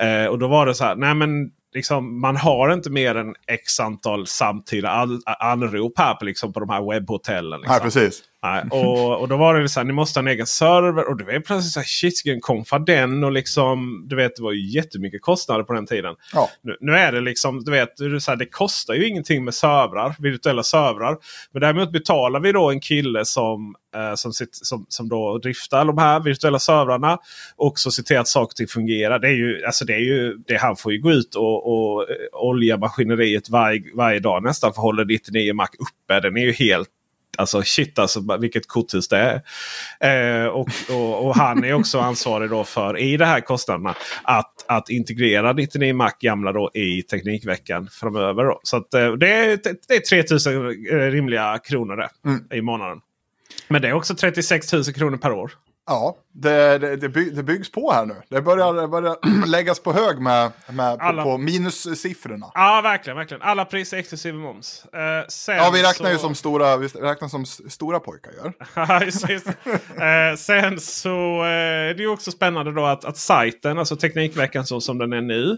Speaker 1: Eh, och då var det så här. Nej men liksom, man har inte mer än x antal samtida anrop här på, liksom, på de här webbhotellen. Liksom.
Speaker 2: Nej, precis.
Speaker 1: Nej, och, och då var det så här, ni måste ha en egen server. Och det var plötsligt så här, shit, konfa den? Och liksom, du vet, det var ju jättemycket kostnader på den tiden.
Speaker 2: Ja.
Speaker 1: Nu, nu är det liksom, du vet, det, så här, det kostar ju ingenting med servrar, virtuella servrar. Men däremot betalar vi då en kille som, eh, som, sitt, som, som då driftar de här virtuella servrarna. Och så ser till att saker och ting fungerar. Det är ju, alltså det är ju, det, han får ju gå ut och, och eh, olja maskineriet varje, varje dag nästan för att hålla 99 Mac uppe. Den är ju helt Alltså shit alltså vilket korthus det är. Eh, och, och, och han är också ansvarig då för i det här kostnaderna att, att integrera 99 Mac gamla då i Teknikveckan framöver. Då. Så att, eh, det, är, det är 3000 eh, rimliga kronor det,
Speaker 2: Mm.
Speaker 1: i månaden. Men det är också 36 000 kronor per år.
Speaker 2: Ja, det, det, det, by, det byggs på här nu. Det börjar, det börjar läggas på hög med, med på,
Speaker 1: Alla-
Speaker 2: på minussiffrorna.
Speaker 1: Ja, verkligen. verkligen. Alla priser exklusive moms. Eh, sen
Speaker 2: Ja, vi räknar ju
Speaker 1: så-
Speaker 2: som stora, vi räknar som stora pojkar gör.
Speaker 1: Just, det, just. det. Eh, sen så eh, är det ju också spännande då att, att sajten, alltså Teknikveckan så som den är nu.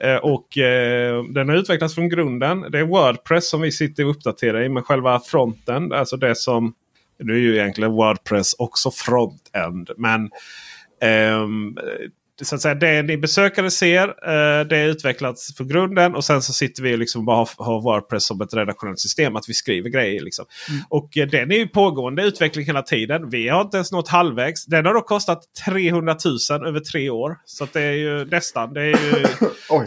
Speaker 1: Eh, och eh, den har utvecklats från grunden. Det är Wordpress som vi sitter och uppdaterar i. Men själva fronten, alltså det som... Nu är ju egentligen Wordpress också frontend. Men ehm, så att säga, det ni besökare ser eh, det är utvecklats för grunden. Och sen så sitter vi och liksom bara har, har Wordpress som ett redaktionellt system. Att vi skriver grejer. Liksom. Och eh, den är ju pågående utveckling hela tiden. Vi har inte ens nått halvvägs. Den har då kostat 300 000 över tre år. Så det är ju nästan. Det är ju,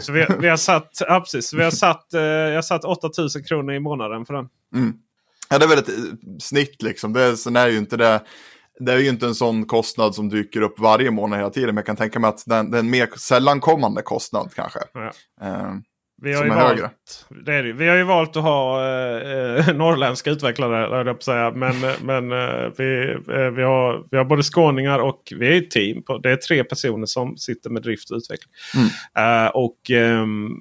Speaker 1: så vi, vi har satt, ja, precis, vi har satt, eh, jag har satt 8 000 kronor i månaden för den.
Speaker 2: Ja, det är väl ett eh, snitt liksom. Det är, sen är ju inte det, det är ju inte en sån kostnad som dyker upp varje månad hela tiden. Men jag kan tänka mig att den, den mer sällan kommande kostnad kanske.
Speaker 1: Ja.
Speaker 2: Eh,
Speaker 1: Vi har,
Speaker 2: Som
Speaker 1: ju
Speaker 2: är
Speaker 1: valt,
Speaker 2: högre.
Speaker 1: det är det. vi har ju valt att ha eh, eh, norrländska utvecklare. jag på att säga. Men, eh, men eh, vi, eh, vi, har, vi har både skåningar och vi är ett team. På, det är tre personer som sitter med drift och utveckling. Eh, och ehm, eh,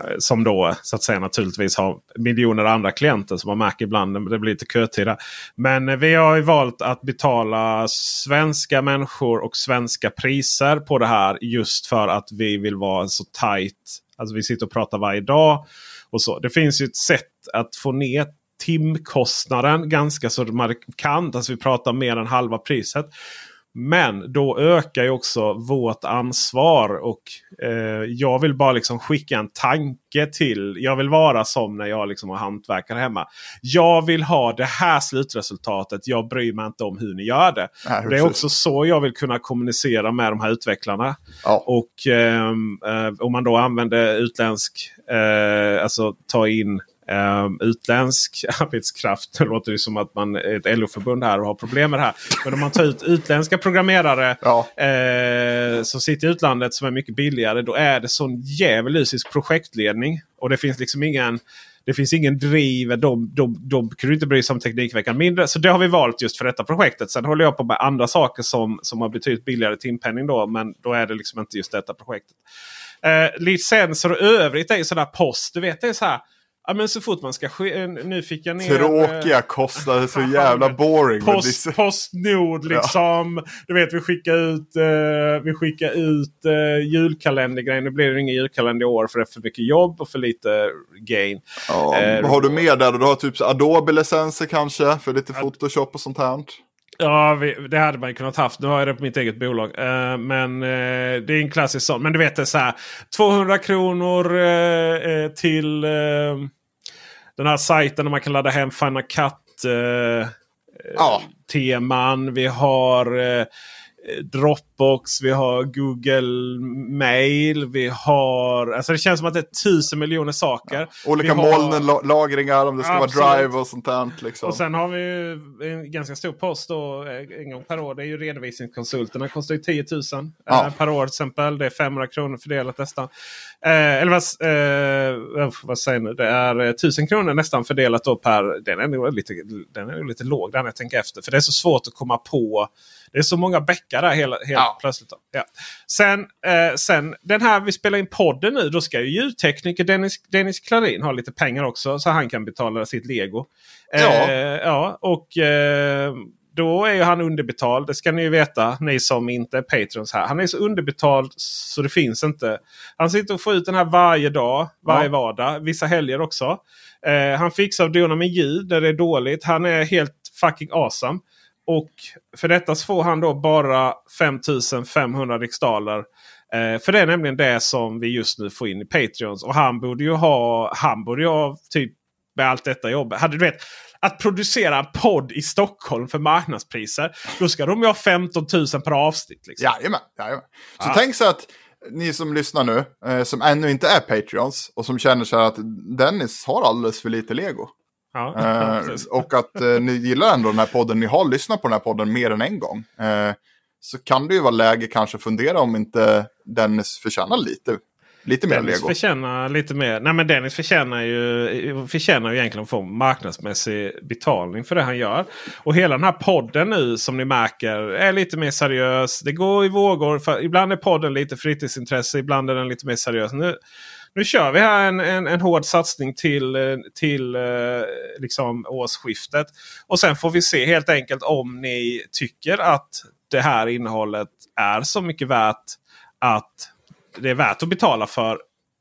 Speaker 1: Eh, som då så att säga naturligtvis har miljoner andra klienter som man märker ibland. Det blir lite kötid. Men eh, vi har ju valt att betala svenska människor och svenska priser på det här. Just för att vi vill vara så tight Alltså vi sitter och pratar varje dag. och så. Det finns ju ett sätt att få ner timkostnaden ganska så markant. Alltså vi pratar mer än halva priset. Men då ökar ju också vårt ansvar. Och eh, jag vill bara liksom skicka en tanke till. Jag vill vara som när jag liksom har hantverkare hemma. Jag vill ha det här slutresultatet. Jag bryr mig inte om hur ni gör det.
Speaker 2: Nej,
Speaker 1: det är också så jag vill kunna kommunicera med de här utvecklarna.
Speaker 2: Ja.
Speaker 1: Och ehm, eh, om man då använder utländsk, eh, alltså ta in Um, utländsk arbetskraft. Det låter ju som att man är ett LO-förbund här och har problem med det här. Men om man tar ut utländska programmerare
Speaker 2: Ja.
Speaker 1: eh, som sitter i utlandet som är mycket billigare. Då är det sån djävulusisk projektledning. Och det finns liksom ingen det finns ingen driv. De, de, de kunde inte bry sig om Teknikveckan mindre. Så det har vi valt just för detta projektet. Sen håller jag på med andra saker som, som har betydligt billigare timpenning. Då, men då är det liksom inte just detta projektet. Eh, licensor och övrigt är ju sådär post. Du vet det är så här. Ja, men så fort man ska ske, eh, Nu fick jag ner...
Speaker 2: Tråkiga kostnader, så jävla boring.
Speaker 1: Post,
Speaker 2: det-
Speaker 1: Postnord liksom. Du vet vi skickar ut, eh, vi skickar ut eh, julkalendergrejer. Nu blir det ingen julkalender i år för det är för mycket jobb och för lite gain.
Speaker 2: Ja,
Speaker 1: Eh,
Speaker 2: har du mer där? Du har typ Adobe-licenser kanske för lite Photoshop och sånt här.
Speaker 1: Ja, vi, det hade man ju kunnat haft. Nu har jag det på mitt eget bolag. Eh, men eh, det är en klassisk sån. Men du vet det är så här. 200 kronor eh, till den här sajten där man kan ladda hem Cut. Eh,
Speaker 2: Ja.
Speaker 1: teman. Vi har Dropbox, vi har Google Mail. Vi har... Alltså det känns som att det är tusen miljoner saker.
Speaker 2: Olika
Speaker 1: Vi
Speaker 2: molnen, la- lagringar, om det ska
Speaker 1: Absolut.
Speaker 2: vara drive och sånt där. Liksom.
Speaker 1: Och sen har vi ju en ganska stor post då, eh, en gång per år. Det är ju redovisningskonsulterna. kostar ju 10 000
Speaker 2: Ja.
Speaker 1: eh, per år till exempel. Det är 500 kronor fördelat nästan. Eh, eller vad, eh, vad säger nu? Det är eh, 1000 kronor nästan fördelat då per... Den är nog lite, den är nog lite låg där när jag tänker efter. För det är så svårt att komma på. Det är så många bäckar där hela, helt
Speaker 2: Ja.
Speaker 1: plötsligt. Ja. Sen, eh, sen den här vi spelar in podden nu. Då ska ju ljudtekniker Dennis, Dennis Klarin ha lite pengar också. Så han kan betala sitt lego.
Speaker 2: Ja.
Speaker 1: Eh, ja och eh, då är ju han underbetald. Det ska ni ju veta, ni som inte är patrons här. Han är så underbetald så det finns inte. Han sitter och får ut den här varje dag, varje
Speaker 2: Ja.
Speaker 1: vardag. Vissa helger också. Eh, han fixar och donar med ljud där det är dåligt. Han är helt fucking awesome. Och för detta så får han då bara 5500 riksdaler. Eh, för det är nämligen det som vi just nu får in i Patreons. Och han borde ju ha, han borde ju ha typ med allt detta jobb. Hade du vet, att producera en podd i Stockholm för marknadspriser. Då ska de ju ha 15 000 per avsnitt. Liksom.
Speaker 2: Jajamän, jajamän. Så
Speaker 1: Ja.
Speaker 2: tänk så att ni som lyssnar nu, eh, som ännu inte är Patreons och som känner så här att Dennis har alldeles för lite lego.
Speaker 1: Ja,
Speaker 2: Eh, och att eh, ni gillar ändå den här podden, ni har lyssnat på den här podden mer än en gång. Eh, så kan det ju vara läge kanske fundera om inte Dennis förtjänar lite, lite mer
Speaker 1: Dennis
Speaker 2: lego.
Speaker 1: förtjänar lite mer. Nej men Dennis förtjänar ju, förtjänar ju egentligen att få marknadsmässig betalning för det han gör. Och hela den här podden nu som ni märker är lite mer seriös. Det går i vågor. Ibland är podden lite fritidsintresse, ibland är den lite mer seriös. Nu, nu kör vi här en, en, en hård satsning till, eh, till eh, liksom årsskiftet. Och sen får vi se helt enkelt om ni tycker att det här innehållet är så mycket värt att det är värt att betala för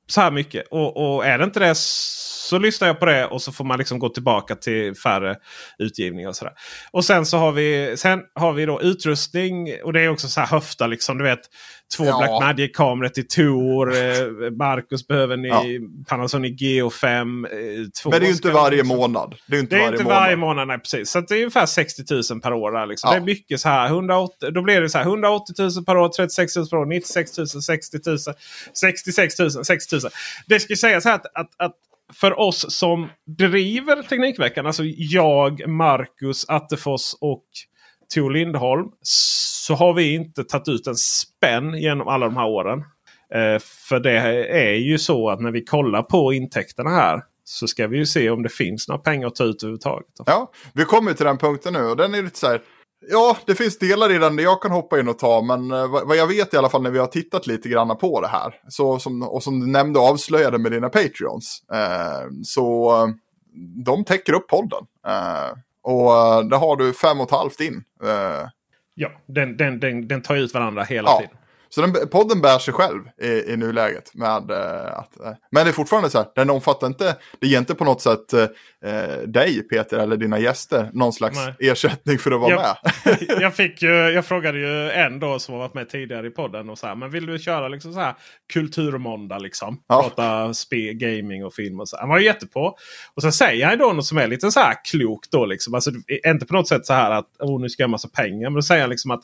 Speaker 1: så här mycket. Och, och är det inte det så lyssnar jag på det och så får man liksom gå tillbaka till färre utgivningar. Och, sådär. och sen så har vi, sen har vi då utrustning. Och det är också så här höfta liksom. Du vet två
Speaker 2: Ja.
Speaker 1: Blackmagic-kameror till Tor. Eh, Marcus behöver ni
Speaker 2: Ja.
Speaker 1: Panasonic Geo5. Eh, två
Speaker 2: Men det är ju inte varje månad. Det är inte
Speaker 1: det är
Speaker 2: varje
Speaker 1: inte
Speaker 2: månad.
Speaker 1: varje månad, nej precis. Så det är ungefär 60 000 per år. Där, liksom.
Speaker 2: Ja.
Speaker 1: Det är mycket så här. 180, då blir det så här 180 000 per år, 36 000 per år, 96 000, 60 000, 66 000, 60 000. Det ska sägas här att, att, att för oss som driver Teknikveckan, alltså jag, Marcus Attefors och Tor Lindholm. Så har vi inte tagit ut en spänn genom alla de här åren. Eh, för det är ju så att när vi kollar på intäkterna här så ska vi ju se om det finns några pengar att ta ut överhuvudtaget.
Speaker 2: Ja, vi kommer till den punkten nu och den är lite så här. Ja, det finns delar i den där jag kan hoppa in och ta, men eh, vad jag vet i alla fall när vi har tittat lite grann på det här, så som, och som du nämnde och avslöjade med dina Patreons, eh, så eh, de täcker upp podden. Eh, och eh, där har du fem och ett halvt in. Eh,
Speaker 1: Ja, den, den, den, den tar ut varandra hela
Speaker 2: Ja.
Speaker 1: tiden.
Speaker 2: Så den, podden bär sig själv i, i nuläget. Med, eh, att, eh, men det är fortfarande så här, den omfattar inte, det ger inte på något sätt eh, dig Peter eller dina gäster någon slags
Speaker 1: Nej.
Speaker 2: ersättning för att vara
Speaker 1: Jag-
Speaker 2: med.
Speaker 1: jag, fick ju, jag frågade ju en då som har varit med tidigare i podden. Och så här, men vill du köra liksom så här kulturmåndag? Liksom?
Speaker 2: Ja.
Speaker 1: Prata spe, gaming och film och så. Han var ju jättepå. Och så säger han då något som är lite så här klokt. Då, liksom. alltså, inte på något sätt så här att oh, nu ska jag ha massa pengar. Men då säger han liksom att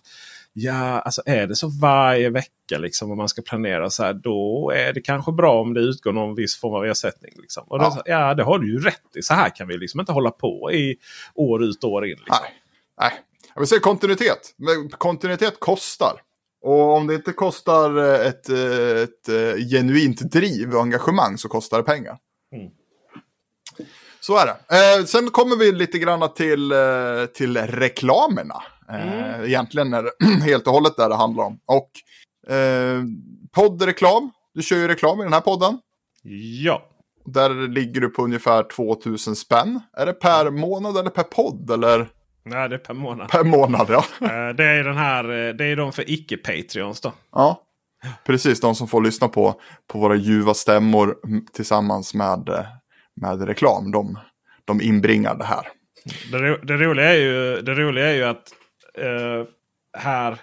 Speaker 1: Ja, alltså är det så varje vecka liksom om man ska planera så här. Då är det kanske bra om det utgår någon viss form av ersättning. Liksom. Och då,
Speaker 2: Ja.
Speaker 1: så- ja, det har du ju rätt i. Så här kan vi liksom inte hålla på i år ut och år in. Liksom.
Speaker 2: Nej, nej. Jag vill säga kontinuitet. Men kontinuitet kostar. Och om det inte kostar eh, ett, eh, ett, eh, genuint driv och engagemang så kostar det pengar.
Speaker 1: Mm.
Speaker 2: Så är det. Eh, sen kommer vi lite grann till, till reklamerna. Eh, Egentligen är det helt och hållet där det handlar om. Och eh, poddreklam. Du kör ju reklam i den här podden.
Speaker 1: Ja.
Speaker 2: Där ligger du på ungefär 2000 spänn. Är det per månad eller per podd? Eller
Speaker 1: Nej, det är per månad.
Speaker 2: per månad? Ja.
Speaker 1: Eh, det är den här, eh, det är de för icke-patreons då.
Speaker 2: Ja, precis. De som får lyssna på, på våra ljuva stämmor mm, tillsammans med, med reklam. De, de inbringar det här.
Speaker 1: Det, ro, det, roliga, är ju, det roliga är ju att eh, här...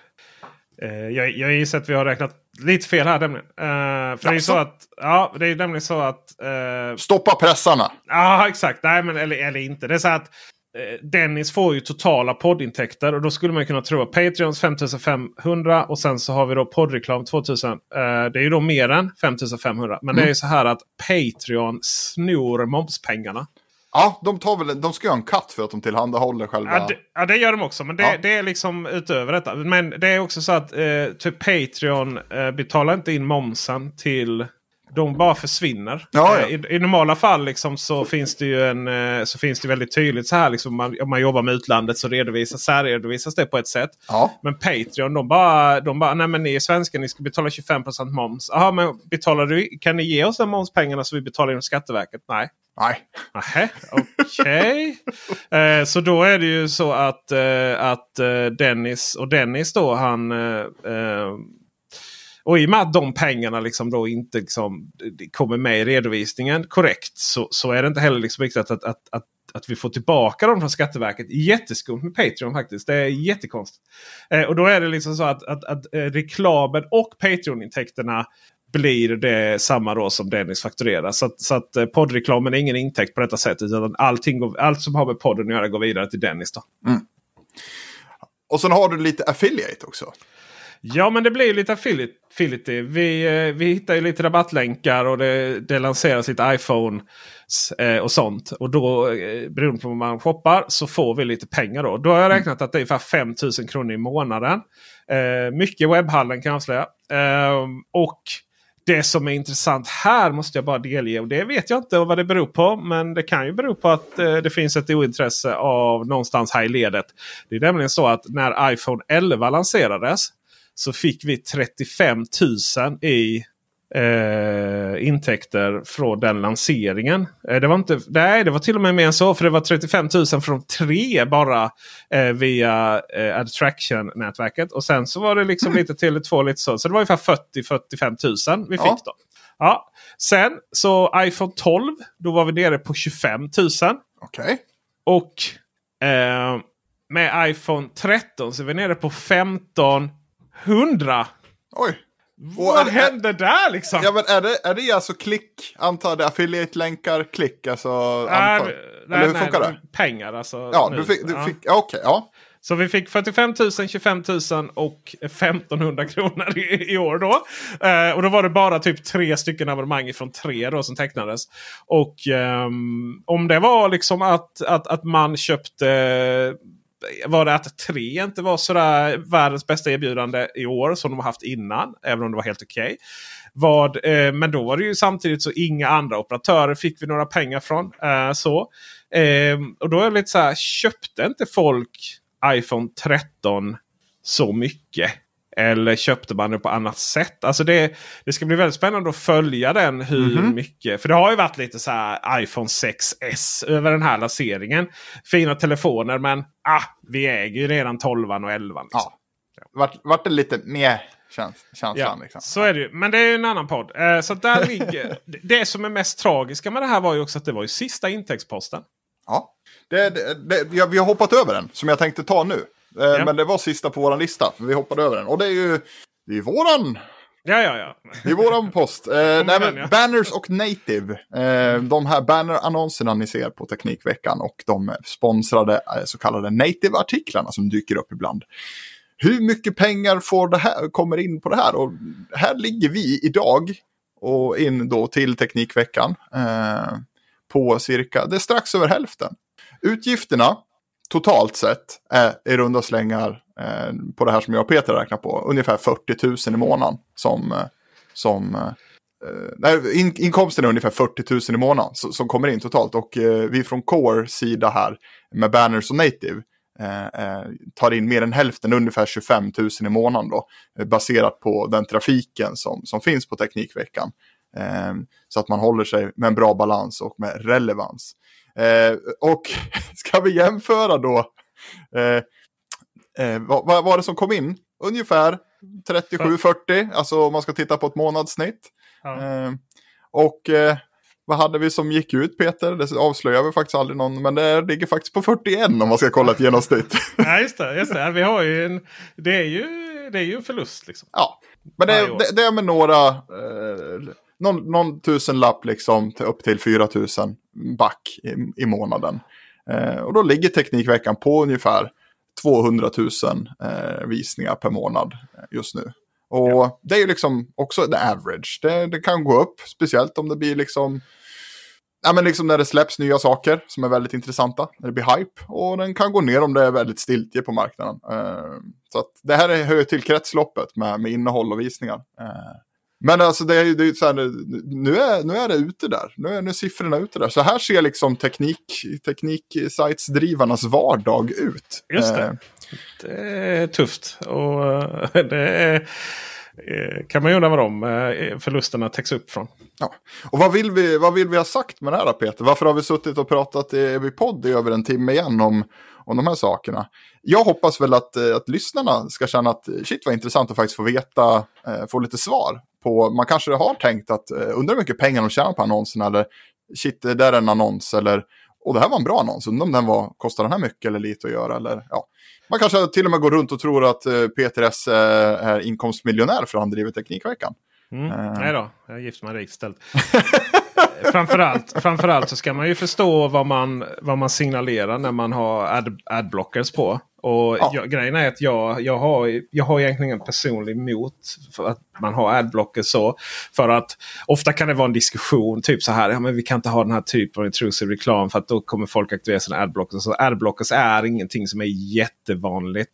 Speaker 1: Eh, jag, jag gissar att vi har räknat lite fel här nämligen. Eh, för det är så att... Ja, det är nämligen så att... Eh,
Speaker 2: Stoppa pressarna!
Speaker 1: Ja, exakt. Nej, men, eller, eller inte. Det är så att eh, Dennis får ju totala poddintäkter. Och då skulle man kunna tro att Patreons 5500 och sen så har vi då poddreklam 2000. Eh, det är ju då mer än 5500. Men det är ju så här att Patreon snor momspengarna.
Speaker 2: Ja, de, tar väl, de ska göra en katt för att de tillhandahåller själva...
Speaker 1: Ja det, ja, det gör de också. Men det,
Speaker 2: Ja.
Speaker 1: det är liksom utöver detta. Men det är också så att eh, typ Patreon eh, betalar inte in momsen till... De bara försvinner.
Speaker 2: Ja.
Speaker 1: Eh, I, I normala fall liksom så finns det ju en, eh, så finns det väldigt tydligt så här. Liksom, man, om man jobbar med utlandet så redovisas, särredovisas det på ett sätt. Men Patreon de bara, de bara nej men ni är svenskar, ni ska betala 25% moms. Jaha men betalar du, kan ni ge oss de momspengarna så vi betalar in Skatteverket? Nej
Speaker 2: nej.
Speaker 1: Nähä, okej. eh, så då är det ju så att, eh, att eh, Dennis och Dennis då han... Eh, eh, och i och med att de pengarna liksom då inte liksom, kommer med i redovisningen korrekt så, så är det inte heller liksom riktigt att, att, att, att, att vi får tillbaka dem från Skatteverket. Jätteskumt med Patreon faktiskt. Det är jättekonstigt. Eh, och då är det liksom så att, att, att eh, reklamen och Patreon-intäkterna blir det samma då som Dennis fakturerar. Så, så att eh, poddreklamen är ingen intäkt på detta sätt. Utan allting går, allt som har med podden att göra går vidare till Dennis. Då.
Speaker 2: Och sen har du lite affiliate också.
Speaker 1: Ja men det blir lite affiliate. Vi, eh, vi hittar ju lite rabattlänkar och det, det lanseras lite iPhone eh, och sånt. Och då beroende på vad man shoppar så får vi lite pengar då. Då har jag räknat att det är ungefär 5000 kronor i månaden. Mycket webbhallen kan jag avslöja. Eh, och det som är intressant här måste jag bara delge. Och det vet jag inte vad det beror på. Men det kan ju bero på att eh, det finns ett ointresse av någonstans här i ledet. Det är nämligen så att när iPhone 11 lanserades så fick vi 35 000 i eh, intäkter från den lanseringen. Eh, det var inte, nej, det var till och med mer än så. För det var 35 000 från tre bara eh, via eh, Adtraction-nätverket. Och sen så var det liksom lite till två lite så. Så det var ungefär 40-45 000 vi fick
Speaker 2: Ja.
Speaker 1: då. Ja. Sen så iPhone 12. Då var vi nere på 25 000.
Speaker 2: Okej.
Speaker 1: Och eh, med iPhone 13 så är vi nere på 1500.
Speaker 2: Oj.
Speaker 1: Vad
Speaker 2: är-
Speaker 1: hände där liksom?
Speaker 2: Ja, men är det, är det alltså klick? Antar det affiliate-länkar, klick? Alltså,
Speaker 1: Nej,
Speaker 2: antar,
Speaker 1: nej,
Speaker 2: eller hur
Speaker 1: nej,
Speaker 2: funkar det?
Speaker 1: Pengar alltså.
Speaker 2: Ja,
Speaker 1: nu.
Speaker 2: du fick, du
Speaker 1: Ja.
Speaker 2: fick, ja, okej, ja.
Speaker 1: Så vi fick 45 000, 25 000 och 1500 kronor i, i år då. Eh, och då var det bara typ tre stycken abonnemang från tre då som tecknades. Och ehm, om det var liksom att, att, att man köpte var det att 3 inte var sådär världens bästa erbjudande i år som de har haft innan. Även om det var helt okej. Vad, eh, men då var det ju samtidigt så inga andra operatörer fick vi några pengar från. Eh, så. Eh, och då är det lite så här, köpte inte folk iPhone 13 så mycket? Eller köpte man det på annat sätt? Alltså det, det ska bli väldigt spännande att följa den. Hur mycket. För det har ju varit lite så här iPhone 6S över den här lanseringen. Fina telefoner men ah, vi äger ju redan 12 och 11. Liksom.
Speaker 2: ja. Vart, vart det lite mer Käns känslan.
Speaker 1: Ja,
Speaker 2: liksom.
Speaker 1: så är det ju. Men det är ju en annan podd. Eh, så där ligger... Det som är mest tragiska med det här var ju också att det var ju sista intäktsposten.
Speaker 2: Ja, det, det, det, vi har hoppat över den som jag tänkte ta nu. Eh,
Speaker 1: Ja.
Speaker 2: Men det var sista på våran lista. För vi hoppade över den. Och det är ju det är våran,
Speaker 1: Ja, ja, ja.
Speaker 2: det är våran post. Eh, nej, men
Speaker 1: ja.
Speaker 2: Banners och Native. Eh, de här banner-annonserna ni ser på Teknikveckan och de sponsrade eh, så kallade Native-artiklarna som dyker upp ibland. Hur mycket pengar får det här, kommer in på det här? Och här ligger vi idag och in då till Teknikveckan eh, på cirka, det är strax över hälften. Utgifterna totalt sett är i runda slängar eh, på det här som jag och Peter räknar på ungefär 40 000 i månaden som, eh, som nej, in, inkomsten är ungefär 40 000 i månaden som, som kommer in totalt och vi från Core sida här med Banners och Native tar in mer än hälften, ungefär 25 000 i månaden då, baserat på den trafiken som, som finns på Teknikveckan. Så att man håller sig med en bra balans och med relevans. Eh, och ska vi jämföra då eh, eh, vad, vad var det som kom in? Ungefär 37-40, alltså om man ska titta på ett månadssnitt.
Speaker 1: Ja.
Speaker 2: Eh, och eh, vad hade vi som gick ut Peter? Det avslöjar vi faktiskt aldrig någon, men det ligger faktiskt på 41 om man ska kolla ett genomsnitt.
Speaker 1: Ja, just det. Just det. Vi har ju en, det, är ju, det är ju en förlust. Liksom.
Speaker 2: ja, men det, det, det är med några, eh, någon, någon tusenlapp liksom till, upp till 4 000 back i, i månaden. Eh, och då ligger Teknikveckan på ungefär 200 000 eh, visningar per månad eh, just nu. Och det är ju liksom också the average. Det, det kan gå upp, speciellt om det blir liksom Ja, men liksom när det släpps nya saker som är väldigt intressanta. När det blir hype. Och den kan gå ner om det är väldigt stiltje på marknaden. Eh, så att det här är- hör till kretsloppet med, med innehåll och visningar. Eh, men alltså det är det är så här, nu, är, nu är det ute där. Nu är, nu är siffrorna ute där. Så här ser liksom teknik, tekniksitesdrivarnas vardag ut.
Speaker 1: Just det.
Speaker 2: Eh,
Speaker 1: Det är tufft. Och eh, det är, eh, kan man ju undra vad de förlusterna täcks upp från.
Speaker 2: Ja. Och vad vill, vi, vad vill vi ha sagt med det här Peter? Varför har vi suttit och pratat i, i podd i över en timme igen om, om de här sakerna? Jag hoppas väl att, att lyssnarna ska känna att shit vad intressant att faktiskt få veta, få lite svar på, man kanske har tänkt att eh, undrar hur mycket pengar de tjänar på annonsen eller shit det där är en annons eller och det här var en bra annons, undrar om den var, kostar den här mycket eller lite att göra eller ja. Man kanske till och med går runt och tror att eh, Peter S eh, är inkomstmiljonär för att han driver Teknikveckan.
Speaker 1: Mm.
Speaker 2: Eh.
Speaker 1: Nej då, jag är gift med en rikt istället. framförallt, framförallt så ska man ju förstå vad man, vad man signalerar när man har ad, adblockers på. Och
Speaker 2: Ja.
Speaker 1: jag, grejen är att jag, jag, har, jag har egentligen en personlig emot för att man har adblockers så. För att ofta kan det vara en diskussion typ så här. Ja, men vi kan inte ha den här typen av intrusive reklam för att då kommer folk aktivera sina adblockers. Så adblockers är ingenting som är jättevanligt.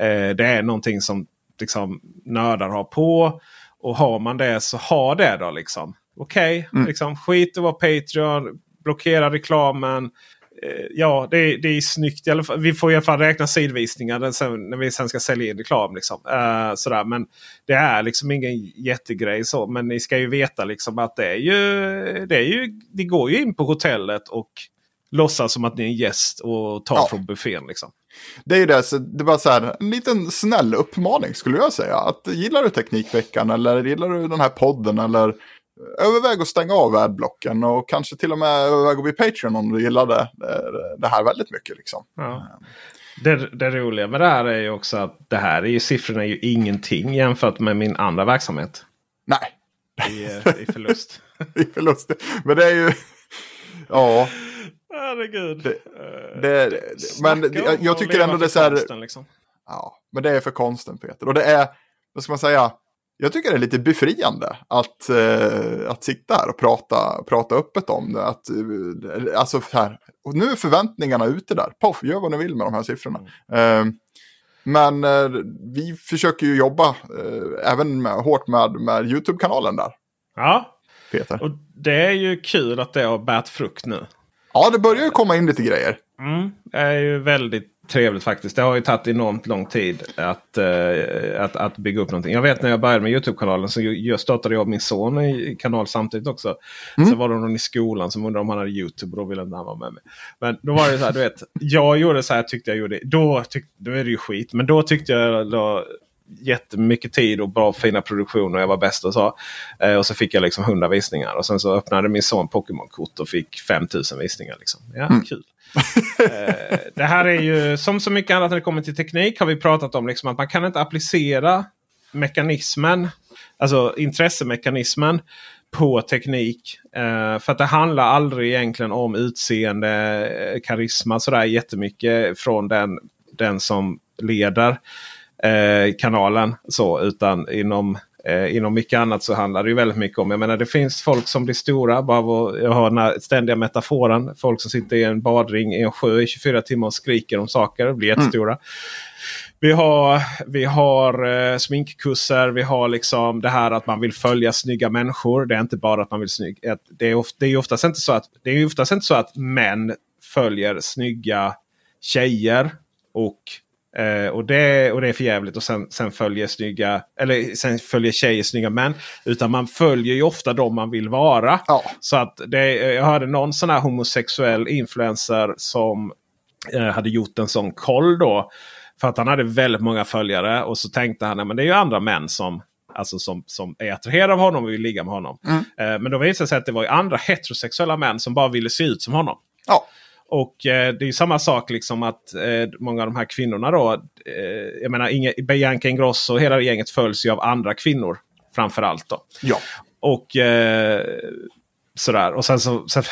Speaker 1: Eh, det är någonting som liksom, nördar har på. Och har man det så ha det då liksom. Okej,
Speaker 2: Mm.
Speaker 1: liksom, skit att vara Patreon. Blockera reklamen. Eh, ja, det, är- det är snyggt. I alla fall, vi får i alla fall räkna sidvisningar när, sen, när vi sen ska sälja in reklam. Liksom. Eh, sådär. Men det är liksom ingen jättegrej så. Men ni ska ju veta liksom att det är ju... Det, är ju, det går ju in på hotellet och låtsas som att ni är en gäst och tar
Speaker 2: Ja.
Speaker 1: från buffén. Liksom.
Speaker 2: Det är ju det, så det var så här, en liten snäll uppmaning skulle jag säga. Att gillar du Teknikveckan eller gillar du den här podden eller överväg att stänga av adblocken och kanske till och med överväg att bli Patreon om du gillar det, det- här väldigt mycket. Liksom.
Speaker 1: Ja. Det, det roliga med det här är ju också att det här är ju siffrorna är ju ingenting jämfört med min andra verksamhet.
Speaker 2: Nej,
Speaker 1: I, eh, i förlust.
Speaker 2: i förlust. Men det är ju, ja,
Speaker 1: Herregud.
Speaker 2: Det-
Speaker 1: Eh,
Speaker 2: det, det, men jag, jag tycker ändå det är så här,
Speaker 1: liksom.
Speaker 2: Ja, men det är för konsten Peter. Och det är, vad ska man säga, jag tycker det är lite befriande att, eh, att sitta här och prata, prata öppet om det. Att, eh, alltså här, och nu är förväntningarna ute där. Poff, gör vad ni vill med de här siffrorna. Eh, men eh, vi försöker ju jobba eh, även med, hårt med, med YouTube-kanalen där,
Speaker 1: Ja,
Speaker 2: Peter.
Speaker 1: och det är ju kul att det har bärt frukt nu.
Speaker 2: Ja, det börjar ju komma in lite grejer.
Speaker 1: Mm, det är ju väldigt trevligt faktiskt. Det har ju tagit enormt lång tid att, eh, att, att bygga upp någonting. Jag vet när jag började med Youtube-kanalen så jag startade jag min son i kanal samtidigt också.
Speaker 2: Mm.
Speaker 1: Så var det någon i skolan som undrade om han hade Youtube och då ville inte han vara med mig. Men då var det så här, du vet. Jag gjorde så här tyckte jag gjorde. Då, tyck, då är det ju skit. Men då tyckte jag då, jättemycket tid och bra fina produktioner. Jag var bäst och så. Eh, och så fick jag liksom 100 visningar. Och sen så öppnade min son Pokémon-kort och fick 5000 visningar. Liksom. Ja,
Speaker 2: Mm.
Speaker 1: kul. Eh, det här är ju som så mycket annat när det kommer till teknik har vi pratat om liksom att man kan inte applicera mekanismen, alltså intressemekanismen på teknik. Eh, för att det handlar aldrig egentligen om utseende, eh, karisma sådär jättemycket från den, den som leder eh, kanalen. Så, utan inom, eh, inom mycket annat så handlar det ju väldigt mycket om. Jag menar det finns folk som blir stora. Bara jag har den här ständiga metaforen. Folk som sitter i en badring i en sjö i 24 timmar och skriker om saker och blir jättestora. Vi har, vi har eh, sminkkurser, vi har liksom det här att man vill följa snygga människor. Det är inte bara att man vill snygg. Det är, of, det är oftast inte så att, det är oftast inte så att män följer snygga tjejer. Och, eh, och, det, och det är för jävligt. Och sen, sen följer snygga, eller sen följer tjejer snygga män. Utan man följer ju ofta de man vill vara. Så att det, jag hörde någon sån här homosexuell influencer som eh, hade gjort en sån koll då. För att han hade väldigt många följare. Och så tänkte han att det är ju andra män som, alltså som, som är attraherade av honom och vill ligga med honom.
Speaker 2: Mm.
Speaker 1: Eh, men då visade det sig att det var andra heterosexuella män som bara ville se ut som honom.
Speaker 2: Ja.
Speaker 1: Och eh, det är samma sak liksom att eh, många av de här kvinnorna då. Eh, jag menar Inge, Bianca Ingrosso och hela gänget följs ju av andra kvinnor. Framförallt då.
Speaker 2: Ja.
Speaker 1: Och eh, sådär. Och sen så, sen,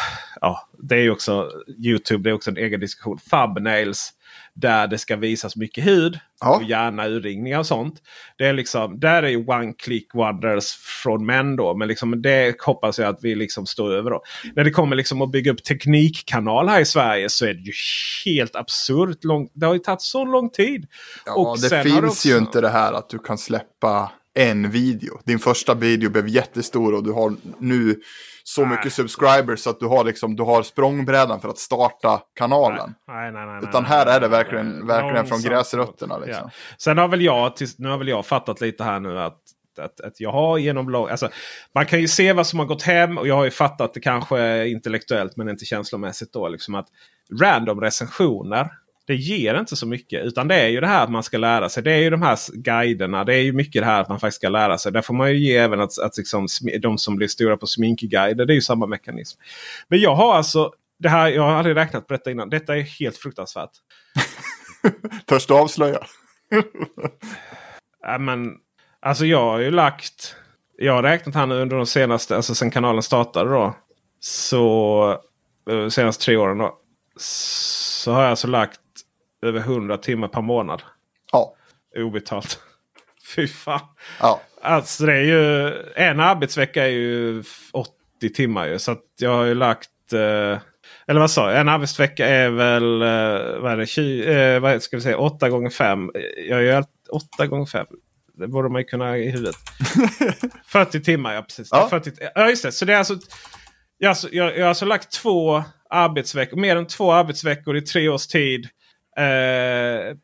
Speaker 1: ja, det är ju också Youtube, det är också en egen diskussion. Thumbnails. Där det ska visas mycket hud. Och gärna urringningar och sånt. Det är liksom, där är ju one click wonders från män då. Men liksom det hoppas jag att vi liksom står över. Då. När det kommer liksom att bygga upp teknikkanal här i Sverige så är det ju helt absurt. Det har ju tagit så lång tid.
Speaker 2: Ja,
Speaker 1: Och
Speaker 2: det finns
Speaker 1: också-
Speaker 2: ju inte det här att du kan släppa en video. Din första video blev jättestor och du har nu så mycket subscribers så att du har, liksom, du har språngbrädan för att starta kanalen.
Speaker 1: Nej, nej, nej,
Speaker 2: Utan
Speaker 1: nej,
Speaker 2: här
Speaker 1: nej,
Speaker 2: är det
Speaker 1: nej,
Speaker 2: verkligen,
Speaker 1: nej.
Speaker 2: verkligen från gräsrötterna. Liksom.
Speaker 1: Ja. Sen har väl jag, nu har väl jag fattat lite här nu att, att, att jag har genom lång, alltså, Man kan ju se vad som har gått hem och jag har ju fattat det kanske intellektuellt men inte känslomässigt då. Liksom att random recensioner det ger inte så mycket. Utan det är ju det här att man ska lära sig. Det är ju de här guiderna. Det är ju mycket det här att man faktiskt ska lära sig. Där får man ju ge även att, att liksom, de som blir stora på sminkguider. Det är ju samma mekanism. Men jag har alltså. Det här, jag har aldrig räknat på detta innan. Detta är helt fruktansvärt.
Speaker 2: Törs du avslöja?
Speaker 1: Ja, men, alltså jag har ju lagt. Jag har räknat här nu under de senaste, alltså sen kanalen startade då. Så eh, senaste tre åren då. Så har jag alltså lagt över 100 timmar per månad.
Speaker 2: Ja.
Speaker 1: Obetalt. Fy fan.
Speaker 2: Ja.
Speaker 1: Alltså det är ju, en arbetsvecka är ju 80 timmar ju. Så jag har ju lagt... Eh, eller vad sa jag? En arbetsvecka är väl eh, vad är det, 20, eh, vad ska vi säga, 8 gånger 5. Jag gör 8 gånger 5. Det borde man ju kunna i huvudet. 40 timmar, ja precis.
Speaker 2: Ja.
Speaker 1: 40, ja just det. Så det är alltså, jag, alltså, jag, jag har alltså lagt två arbetsveckor, mer än två arbetsveckor i tre års tid. Eh,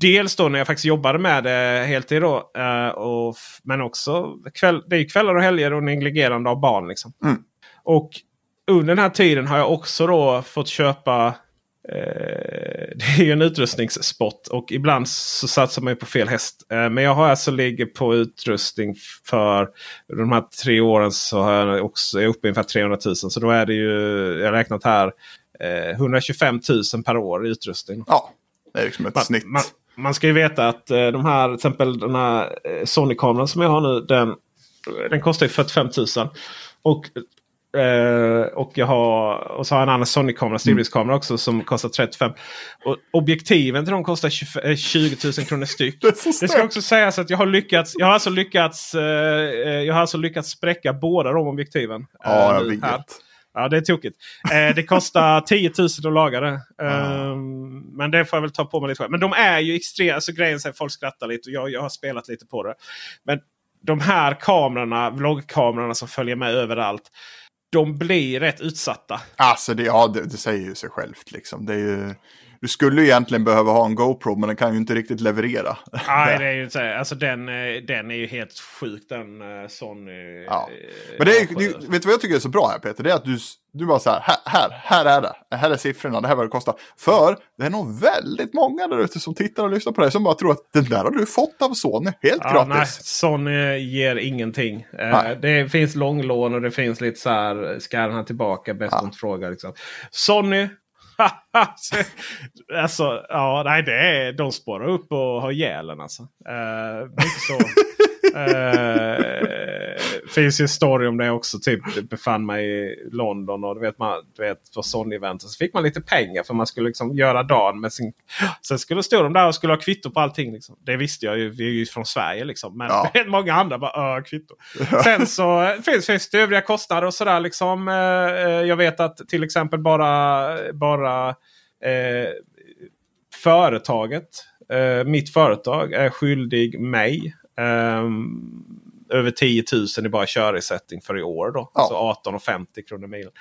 Speaker 1: dels då när jag faktiskt jobbade med det heltid. Då, eh, och, men också kväll, det är kvällar och helger och negligerande av barn. Liksom.
Speaker 2: Mm.
Speaker 1: Och under den här tiden har jag också då fått köpa Eh, det är ju en utrustningsspot och ibland så satsar man ju på fel häst. Eh, men jag har alltså ligger på utrustning för de här tre åren så har jag också, är uppe i ungefär 300 000. Så då är det ju, jag har räknat här, 125 000 per år i utrustning.
Speaker 2: Ja, det är liksom ett
Speaker 1: Man,
Speaker 2: snitt.
Speaker 1: man, man ska ju veta att eh, de här, till exempel den här eh, Sony-kameran som jag har nu. Den, den kostar ju 45 000. Och, eh, och, jag har, och så har jag en annan Sony-kamera, stillbildskamera också som kostar 35 och Objektiven till dem kostar 20, eh, 20 000 kronor styck. Det ska också sägas att jag har lyckats. Jag har alltså lyckats, eh, eh, jag har alltså lyckats spräcka båda de objektiven.
Speaker 2: Ja,
Speaker 1: eh,
Speaker 2: jag vet.
Speaker 1: Ja, det är tokigt. Eh, det kostar 10 000 att laga det. Ehm, men det får jag väl ta på mig lite själv. Men de är ju extremt... Alltså grejen är att folk skrattar lite och jag, jag har spelat lite på det. Men de här kamerorna, vloggkamerorna som följer med överallt. De blir rätt utsatta.
Speaker 2: Alltså det, ja, det, det säger ju sig självt liksom. Det är ju, du skulle ju egentligen behöva ha en GoPro men den kan ju inte riktigt leverera.
Speaker 1: Nej, det är ju här, alltså den, eh, den är ju helt sjuk den uh, Sony.
Speaker 2: Ja.
Speaker 1: eh,
Speaker 2: Men det är, det, vet du vad jag tycker är så bra här Peter? Det är att du, du bara så här, här, här, är det. Här är siffrorna, det här är vad det kostar. För det är nog väldigt många där ute som tittar och lyssnar på det som bara tror att den där har du fått av Sony helt
Speaker 1: Ja, nej,
Speaker 2: gratis.
Speaker 1: Sony ger ingenting. Eh,
Speaker 2: Nej.
Speaker 1: det finns långlån och det finns lite så här. Ska den här tillbaka? Bäst
Speaker 2: Ja.
Speaker 1: inte fråga. Liksom. Sony. alltså, ja, nej, det är, de spårar upp och har ihjäl en alltså. Uh, så. Eh, finns ju en story om det också. Typ befann mig i London och du vet, man, du vet på Sony-event. Så fick man lite pengar för man skulle liksom göra dagen med sin... Sen skulle stå de där och skulle ha kvitto på allting. Liksom. Det visste jag ju. Vi är ju från Sverige liksom. Men
Speaker 2: Ja.
Speaker 1: många andra bara öh, kvitto. Sen så eh, finns, finns det övriga kostnader och sådär. Liksom. Eh, jag vet att till exempel bara, bara eh, företaget, mitt företag, är skyldig mig ehm, över 10 000 i bara körersättning för i år. Då.
Speaker 2: Ja.
Speaker 1: Så 18,50 kronor milen.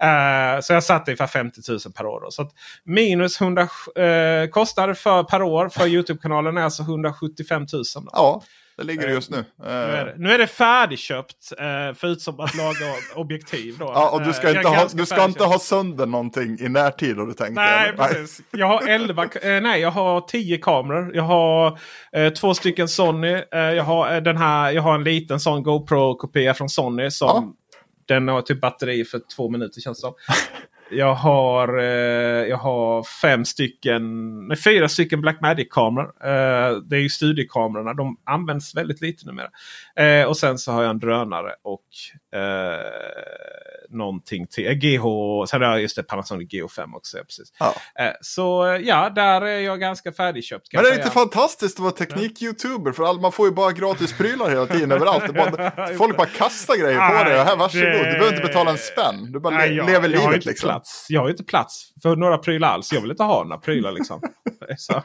Speaker 1: Eh, så jag satte ungefär 50 000 per år. Då. Så minus 100 eh, kostnader för, per år för Youtube-kanalen är alltså 175 000. Då.
Speaker 2: Ja, det ligger det just nu.
Speaker 1: Nu är,
Speaker 2: Eh,
Speaker 1: det, nu är det färdigköpt eh, förutom att laga objektiv. Då.
Speaker 2: Ja, och du
Speaker 1: Eh,
Speaker 2: ska,
Speaker 1: jag
Speaker 2: inte ha, du ska inte ha sönder någonting i närtid har du tänkt?
Speaker 1: Nej,
Speaker 2: eller?
Speaker 1: precis. Jag har 11, eh, nej, jag har 10 kameror. Jag har eh, två stycken Sony. Eh, jag, har, eh, den här, jag har en liten sån GoPro-kopia från Sony. Som,
Speaker 2: Ja.
Speaker 1: Den har typ batteri för två minuter känns det som. Jag har, eh, jag har fem stycken, nej, fyra stycken Blackmagic-kameror. Eh, det är ju studiekamerorna. De används väldigt lite numera. Eh, och sen så har jag en drönare och eh, någonting till. Eh, GH, sen har jag just det Panasonic GH5 också. Precis.
Speaker 2: Ja.
Speaker 1: Eh, så eh, ja, där är jag ganska färdigköpt.
Speaker 2: Men det är lite fantastiskt att vara teknik-youtuber för all, man får ju bara gratis prylar hela tiden överallt. Bara, folk bara kastar grejer på dig. Här, varsågod,
Speaker 1: det-
Speaker 2: du behöver inte betala en spänn. Du bara
Speaker 1: Nej, jag,
Speaker 2: lever
Speaker 1: jag har
Speaker 2: livet
Speaker 1: inte
Speaker 2: liksom.
Speaker 1: plats. Jag har ju inte plats för några prylar alls. Jag vill inte ha några prylar liksom. Så, eh,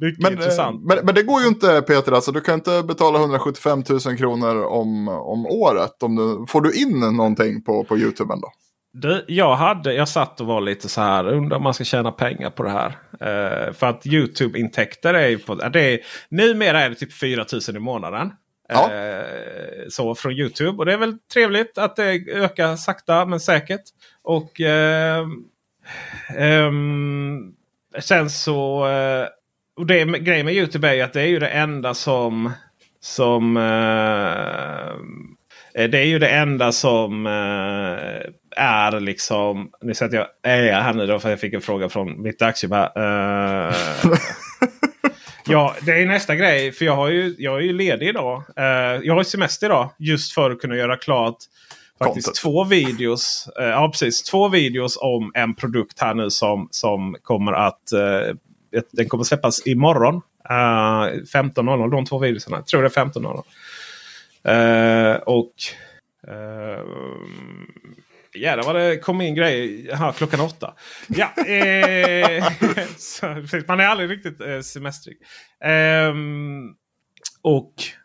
Speaker 1: mycket
Speaker 2: Men, eh,
Speaker 1: intressant.
Speaker 2: men, men det går ju inte Peter, alltså, du kan inte betala 175 000 kronor om, om året. Om du, får du in någonting på, på YouTube ändå?
Speaker 1: Du, jag, hade, jag satt och var lite så här. Undrar om man ska tjäna pengar på det här. Eh, för att YouTube-intäkter är ju på... Det är, numera är det typ 4 000 i månaden.
Speaker 2: Ja.
Speaker 1: Eh, så från YouTube. Och det är väl trevligt att det ökar sakta men säkert. Och eh, ehm, sen så... Eh, och det grejen med YouTube är ju att det är ju det enda som... som eh, det är ju det enda som eh, är liksom... Nu sätter jag är här nu då för jag fick en fråga från mitt aktiebolag. Uh, ja, det är nästa grej. För jag, har ju, jag är ju ledig idag. Jag har semester idag. Just för att kunna göra klart faktiskt
Speaker 2: Content.
Speaker 1: två videos. eh, ja, precis. Två videos om en produkt här nu som, som kommer att... eh, den kommer släppas imorgon. Uh, 15.00 de två videorna. Jag tror det är 15.00. Eh, och... Uh, Jävlar vad det kom in grejer här klockan åtta. Ja, eh, så, man är aldrig riktigt eh, semestrig. Ehm, och eh,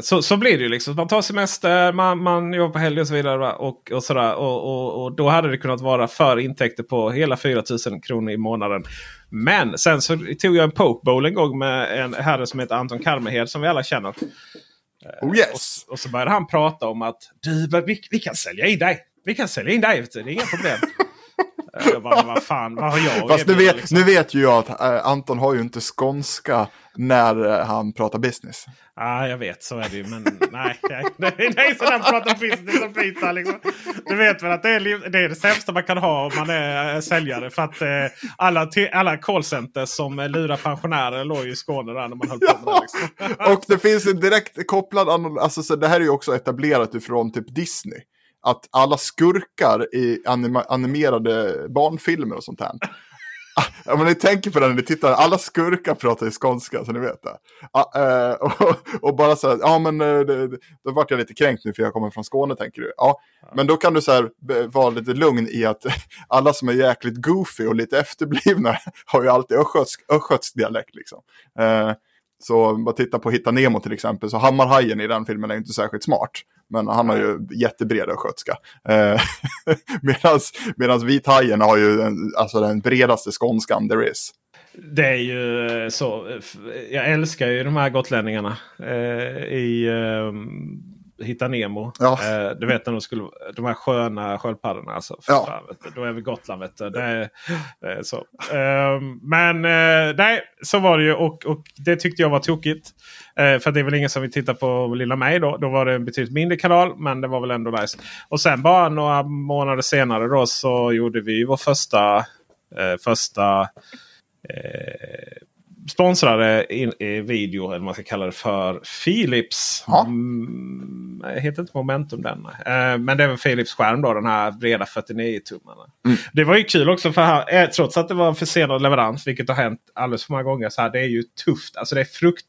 Speaker 1: så, så blir det ju liksom. Man tar semester, man, man jobbar på helger och så vidare. Och, och, sådär. Och, och, och då hade det kunnat vara för intäkter på hela 4 000 kronor i månaden. Men sen så tog jag en pokeball en gång med en herre som heter Anton Karmehed som vi alla känner.
Speaker 2: Oh yes!
Speaker 1: Och, och så började han prata om att du, vi, vi kan sälja in dig. Vi kan sälja in dig, det är inga problem. Eh, jag bara, vad fan, vad har jag
Speaker 2: Fast nu vet,
Speaker 1: liksom?
Speaker 2: nu vet ju jag att eh, Anton har ju inte skånska när eh, han pratar business.
Speaker 1: Ja, jag vet. Så är det ju. Men nej, nej, nej, nej så den pratar business och Peter. Liksom. Du vet väl att det är, det är det sämsta man kan ha om man är säljare. För att alla, alla callcenters som lurar pensionärer låg ju i Skåne där när man höll på med det. Liksom.
Speaker 2: Och det finns en direkt kopplad, alltså så det här är ju också etablerat ifrån typ Disney. Att alla skurkar i anima- animerade barnfilmer och sånt här. Men ni tänker på det när ni tittar, alla skurkar pratar ju skånska så ni vet det. Eh, och, och bara så här, ja men eh, det, då vart jag lite kränkt nu för jag kommer från Skåne tänker du. Ja, men då kan du så här be- vara lite lugn i att alla som är jäkligt goofy och lite efterblivna har ju alltid östgötsk, östgötsk dialekt liksom. Eh, Så bara titta på Hitta Nemo till exempel. Så Hammarhajen i den filmen är inte särskilt smart. Men han har ju jättebred östgötska. Eh, Medan Vithajen har ju den, alltså den bredaste skånskan there is.
Speaker 1: Det är ju eh, så. Jag älskar ju de här gotlänningarna. Eh, I eh, Hitta Nemo.
Speaker 2: Ja.
Speaker 1: Eh, du vet när de skulle, de här sköna sköldpaddorna. Alltså,
Speaker 2: Ja.
Speaker 1: fan, då är vi Gotland. Vet du. Det, är, det är så. Eh, men eh, nej, så var det ju. Och, och det tyckte jag var tokigt. Eh, för det är väl ingen som vill titta på Lilla mig då. Då var det en betydligt mindre kanal. Men det var väl ändå nice. Och sen bara några månader senare då så gjorde vi vår första, eh, första eh, sponsrade in, eh, video, eller vad man ska kalla det för, Philips.
Speaker 2: Ja.
Speaker 1: Mm, heter inte Momentum den. Eh, men det är väl Philips skärm då, den här breda 49-tummarna.
Speaker 2: Mm.
Speaker 1: Det var ju kul också för här, eh, trots att det var en försenad leverans, vilket har hänt alldeles för många gånger. Så här, det är ju tufft. Alltså det är frukt.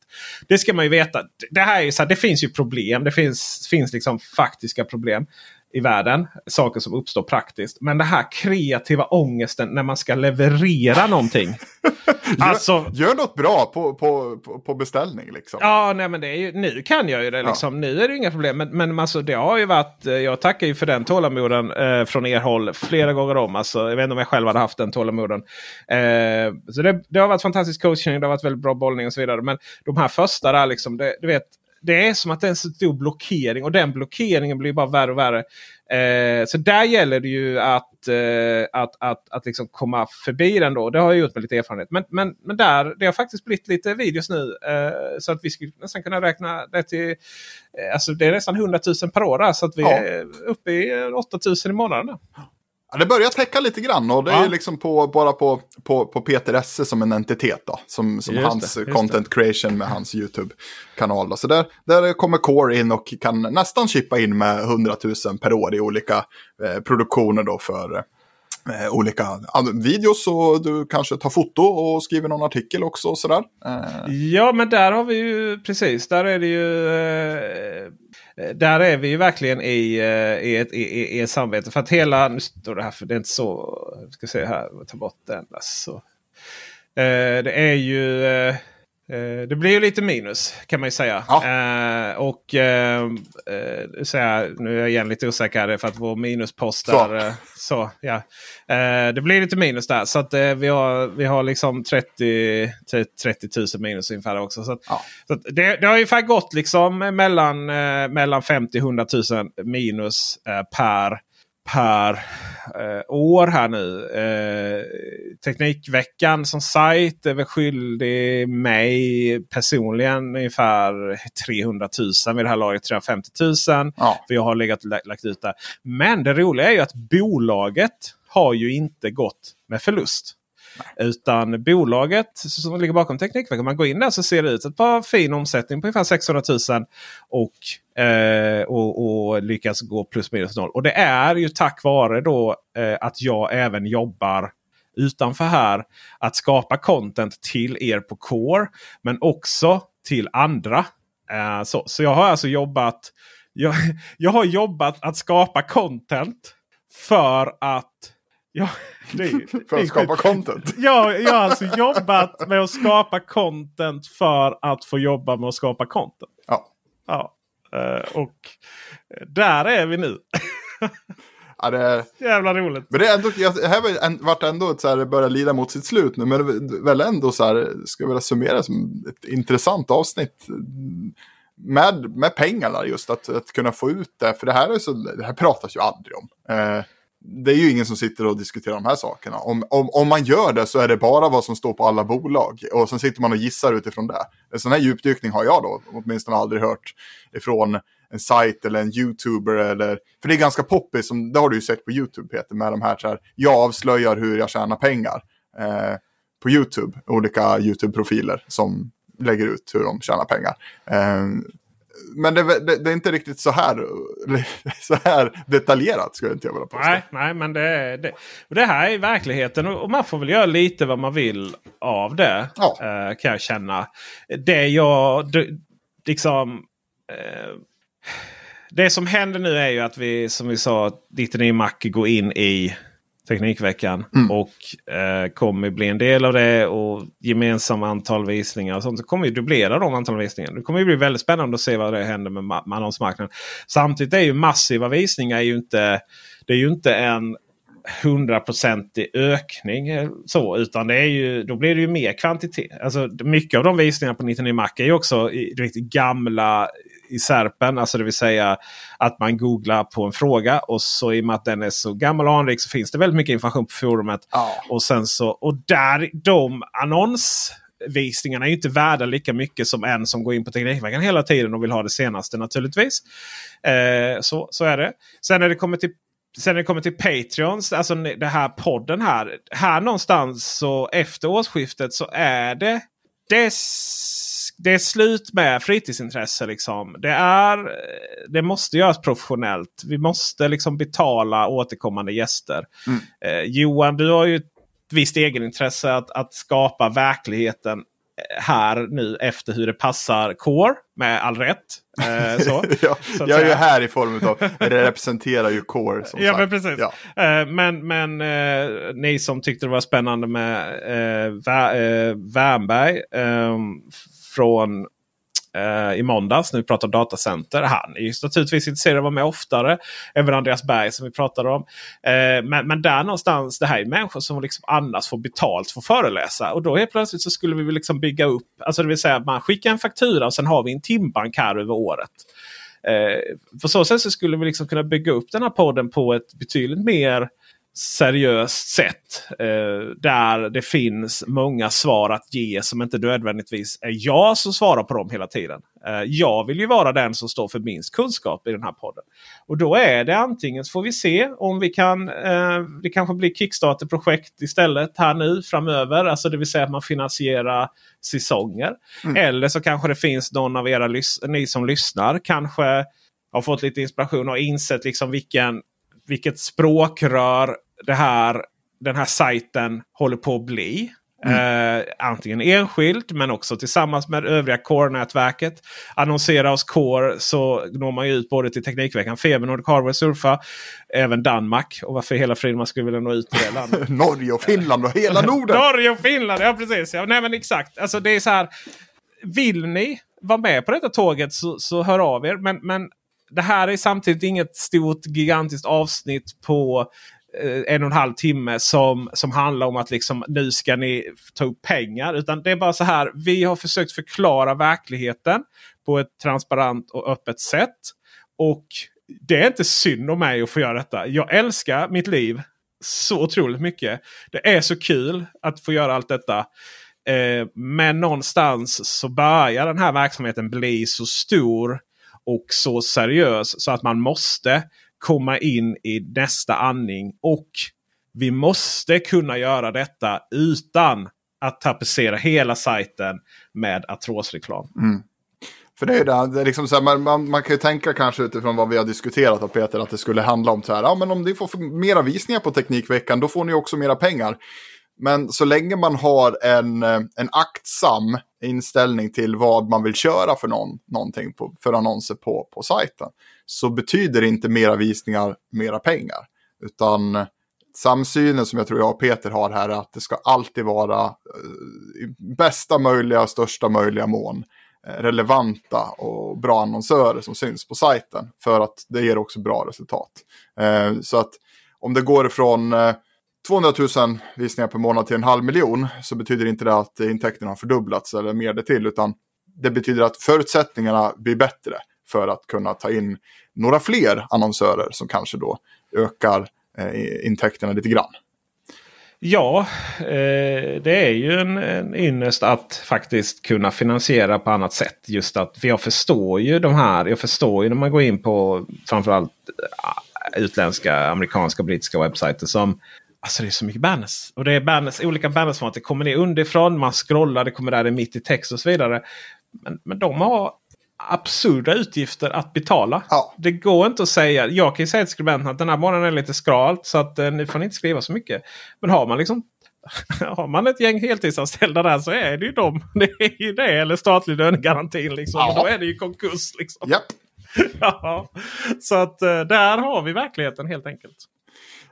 Speaker 1: Det ska man ju veta. Det, här är så här, det finns ju problem. Det finns, finns liksom faktiska problem i världen. Saker som uppstår praktiskt. Men det här kreativa ångesten när man ska leverera någonting. alltså,
Speaker 2: Gör något bra på, på, på, beställning liksom.
Speaker 1: Ja, nej, men det är ju, nu kan jag ju det. Liksom. Nu är det inga problem. Men, men alltså, det har ju varit, jag tackar ju för den tålamoden eh, från er håll flera gånger om. Alltså, jag vet inte om jag själv hade haft den tålamoden. Eh, så det, det har varit fantastisk coaching, det har varit väldigt bra bollning och så vidare. Men de här första där, liksom, det, du vet, det är som att det är en så stor blockering. Och den blockeringen blir bara värre och värre. Eh, så där gäller det ju att, eh, att, att, att liksom komma förbi den då. Det har jag gjort med lite erfarenhet. Men, men, men där, det har faktiskt blivit lite videos nu. Eh, så att vi skulle nästan kunna räkna det till... Eh, alltså det är nästan 100 000 per år. Där, så att vi
Speaker 2: Ja.
Speaker 1: är uppe i eh, 8 000 i månaden.
Speaker 2: Ja, det börjar täcka lite grann och det är
Speaker 1: Ja.
Speaker 2: ju liksom på, bara på, på, på Peter Esse som en entitet då. Som, som
Speaker 1: Just
Speaker 2: hans
Speaker 1: det,
Speaker 2: content creation med hans YouTube-kanal. då. Så där, där kommer Core in och kan nästan chippa in med 100 000 per år i olika eh, produktioner då för eh, olika videos. Och du kanske tar foto och skriver någon artikel också och sådär. Eh,
Speaker 1: Ja, men där har vi ju precis. Där är det ju... Eh, där är vi ju verkligen i, eh, i, ett, i, i, i ett samarbete. För att hela... Nu står det här för det är inte så... Jag ska se här. Ta bort den. Alltså. Eh, det är ju... Eh, det blir ju lite minus kan man ju säga. Eh, och eh, eh, så här, nu är jag igen lite osäker här för att vår minuspost
Speaker 2: Så.
Speaker 1: är... eh, Så, ja. Eh, det blir lite minus där. Så att, eh, vi, har, vi har liksom 30, 30 000 minus ungefär också. Så, att, så att det, det har ungefär gått liksom mellan, eh, mellan 50 100 000 minus eh, per, per eh, år här nu. Eh, Teknikveckan som sajt är väl skyldig mig personligen ungefär 300 000 vid det här laget. 350 000. För jag har legat, lagt, lagt ut där. Men det roliga är ju att bolaget har ju inte gått med förlust. Utan bolaget som ligger bakom Teknikveckan. Om man går in där så ser det ut ett par fin omsättning på ungefär 600 000. Och, eh, och, och lyckas gå plus minus noll. Och det är ju tack vare då eh, att jag även jobbar utanför här. Att skapa content till er på Core. Men också till andra. Eh, så, så jag har alltså jobbat. Jag, jag har jobbat att skapa content. För att Ja, det är,
Speaker 2: för
Speaker 1: är
Speaker 2: att skapa content.
Speaker 1: Ja, jag har alltså jobbat med att skapa content för att få jobba med att skapa content.
Speaker 2: Ja.
Speaker 1: ja. eh, Och där är vi nu.
Speaker 2: Ja, det,
Speaker 1: Jävla roligt.
Speaker 2: Men det är ändå, här vart ändå ett så här, det börjar lida mot sitt slut nu. Men det är väl ändå så här, ska jag vilja summera som ett intressant avsnitt. Med, med pengarna just, att, att kunna få ut det. För det här, är så, det här pratas ju aldrig om. Eh, det är ju ingen som sitter och diskuterar de här sakerna. Om, om, om man gör det så är det bara vad som står på alla bolag. Och sen sitter man och gissar utifrån det. En sån här djupdykning har jag då åtminstone aldrig hört ifrån en sajt eller en youtuber. Eller, för det är ganska poppis, som, det har du ju sett på YouTube Peter, med de här, så här jag avslöjar hur jag tjänar pengar. Eh, på YouTube, olika YouTube-profiler som lägger ut hur de tjänar pengar. Eh, men det, det, det är inte riktigt så här, så här detaljerat skulle inte jag vilja påstå.
Speaker 1: Nej, nej, men det, är- det, det här är verkligheten och man får väl göra lite vad man vill av det. eh, kan jag känna. Det jag det, liksom... Eh, det som händer nu är ju att vi som vi sa 99 Mac går in i Teknikveckan.
Speaker 2: Mm.
Speaker 1: Och eh, kommer bli en del av det. Och gemensamma antal visningar och sånt. Så kommer ju dubblera de antal visningar. Det kommer ju bli väldigt spännande att se vad det händer med, med annonsmarknaden. Samtidigt är ju massiva visningar ju inte, det är ju inte en hundraprocentig ökning. eh, Så, utan det är ju, då blir det ju mer kvantitet. Alltså, mycket av de visningarna på 99 Mac är ju också riktigt gamla i Serpen. Alltså det vill säga att man googlar på en fråga och så i och med att den är så gammal och anrik så finns det väldigt mycket information på forumet. Och sen så, och där de annonsvisningarna är ju inte värda lika mycket som en som går in på Teknikveckan hela tiden och vill ha det senaste naturligtvis. Eh, så, så är det. Sen när det kommer till Sen när det kommer till Patreons, alltså det här podden här. Här någonstans så efter årsskiftet så är det det är, s- det är slut med fritidsintresse. Liksom. Det, är, det måste göras professionellt. Vi måste liksom betala återkommande gäster.
Speaker 2: Mm.
Speaker 1: Eh, Johan, du har ju ett visst egenintresse att, att skapa verkligheten eh, här nu efter hur det passar Core. Med all rätt. Eh, så,
Speaker 2: ja,
Speaker 1: så
Speaker 2: jag är ju här i form av, representerar ju Core som
Speaker 1: Ja,
Speaker 2: sagt.
Speaker 1: men precis.
Speaker 2: Ja.
Speaker 1: Eh, men men eh, ni som tyckte det var spännande med eh, Vä- eh, Wernberg eh, från eh, i måndags när vi pratade om datacenter. Han är ju naturligtvis intresserad av att vara med oftare. Även Andreas Berg som vi pratade om. Eh, men, men där någonstans, det här är människor som liksom annars får betalt för att föreläsa. Och då helt plötsligt så skulle vi liksom bygga upp, alltså det vill säga att man skickar en faktura och sen har vi en timbank här över året. Eh, på så sätt så skulle vi liksom kunna bygga upp den här podden på ett betydligt mer seriöst sätt. Eh, där det finns många svar att ge som inte nödvändigtvis är jag som svarar på dem hela tiden. Eh, jag vill ju vara den som står för minst kunskap i den här podden. Och då är det antingen så får vi se om vi kan. Eh, det kanske blir Kickstarter-projekt istället här nu framöver. Alltså det vill säga att man finansierar säsonger. Eller så kanske det finns någon av era ni som lyssnar kanske har fått lite inspiration och insett liksom vilken, vilket språkrör det här, den här sajten håller på att bli. Eh, antingen enskilt men också tillsammans med övriga Core-nätverket. Annonsera hos Core så når man ju ut både till Teknikveckan, Feber, Nordic Hardware, Surfa, även Danmark. Och varför hela friden man skulle vilja nå ut till det landet.
Speaker 2: Norge och Finland och hela Norden.
Speaker 1: Norge och Finland, ja precis. Ja, nej men exakt. Alltså det är så här. Vill ni vara med på detta tåget så, så hör av er. Men, men det här är samtidigt inget stort gigantiskt avsnitt på Eh, en och en halv timme som, som handlar om att liksom, nu ska ni ta upp pengar. Utan det är bara så här. Vi har försökt förklara verkligheten på ett transparent och öppet sätt. Och det är inte synd om mig att få göra detta. Jag älskar mitt liv så otroligt mycket. Det är så kul att få göra allt detta. Eh, men någonstans så börjar den här verksamheten bli så stor och så seriös så att man måste komma in i nästa andning. Och vi måste kunna göra detta utan att tapetsera hela sajten med artrosreklam.
Speaker 2: Mm. För det är ju det, det är liksom så här, man, man, man kan ju tänka kanske utifrån vad vi har diskuterat av Peter att det skulle handla om så här, ja men om ni får mera visningar på Teknikveckan då får ni också mera pengar. Men så länge man har en, eh, en aktsam inställning till vad man vill köra för någon, någonting på, för annonser på, på sajten så betyder inte mera visningar mera pengar. Utan samsynen som jag tror jag och Peter har här är att det ska alltid vara eh, i bästa möjliga, största möjliga mån eh, relevanta och bra annonsörer som syns på sajten. För att det ger också bra resultat. Eh, så att om det går från 200 000 visningar per månad till en halv miljon så betyder inte det att intäkterna har fördubblats eller mer det till. Utan det betyder att förutsättningarna blir bättre för att kunna ta in några fler annonsörer som kanske då ökar eh, intäkterna lite grann.
Speaker 1: Ja, eh, det är ju en, en ynnest att faktiskt kunna finansiera på annat sätt. Just att för jag förstår ju de här. Jag förstår ju när man går in på framförallt eh, utländska, amerikanska och brittiska webbsajter som Alltså det är så mycket banners. Och det är banners, olika bannersformat. Det kommer ner underifrån, man scrollar, det kommer där det är mitt i text och så vidare. Men, men de har absurda utgifter att betala. Det går inte att säga. Jag kan ju säga till skribenten att den här månaden är lite skralt så att eh, nu får ni inte skriva så mycket. Men har man liksom har man ett gäng heltidsanställda där så är det ju de. Det är ju det. Eller statlig lönegarantin. Liksom.
Speaker 2: Ja.
Speaker 1: Då är det ju konkurs. Liksom.
Speaker 2: Japp.
Speaker 1: ja. Så att eh, där har vi verkligheten helt enkelt.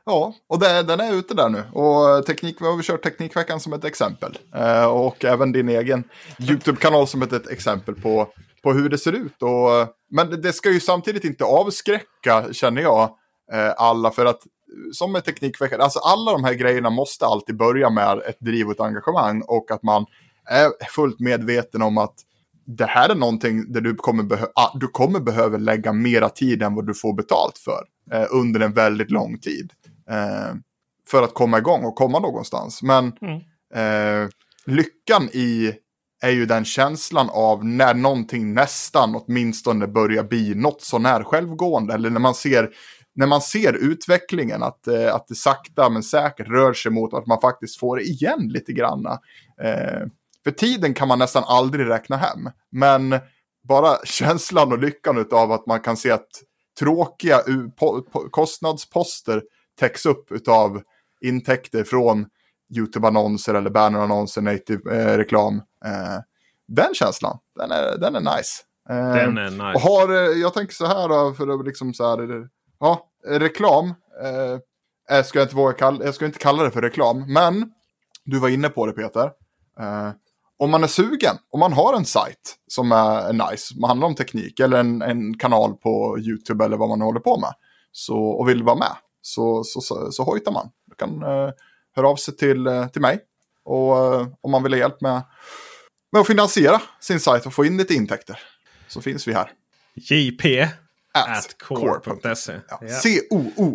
Speaker 2: Ja, och det, den är ute där nu. Och teknik, vi har kört Teknikveckan som ett exempel. Eh, och även din egen YouTube-kanal som ett, ett exempel på, på hur det ser ut. Och, men det ska ju samtidigt inte avskräcka, känner jag, eh, alla. För att som med Teknikveckan, alltså alla de här grejerna måste alltid börja med ett driv och ett engagemang. Och att man är fullt medveten om att det här är någonting där du kommer, behö ah, du kommer behöva lägga mera tid än vad du får betalt för eh, under en väldigt lång tid. Eh, för att komma igång och komma någonstans. Men
Speaker 1: Mm.
Speaker 2: eh, lyckan i är ju den känslan av när någonting nästan åtminstone börjar bli något sånär självgående. Eller när man ser, när man ser utvecklingen, att, eh, att det sakta men säkert rör sig mot att man faktiskt får igen lite granna. Eh, för tiden kan man nästan aldrig räkna hem. Men bara känslan och lyckan av att man kan se att tråkiga kostnadsposter täcks upp av intäkter från YouTube-annonser eller bannerannonser, native-reklam. Eh, den känslan, den är, den är nice. Eh,
Speaker 1: Den är nice.
Speaker 2: Och har, eh, jag tänker så här då, för att liksom så här, eh, ja, reklam. Eh, jag, ska inte våga kalla, jag ska inte kalla det för reklam, men du var inne på det Peter. Eh, om man är sugen, om man har en sajt som är nice, som handlar om teknik eller en, en kanal på YouTube eller vad man håller på med så, och vill vara med, så, så, så, så hojtar man. Du kan höra av sig till, eh, till mig och eh, om man vill ha hjälp med, med att finansiera sin sajt och få in lite intäkter så finns vi här.
Speaker 1: JP
Speaker 2: At
Speaker 1: core.se.
Speaker 2: Ja.
Speaker 1: Ja.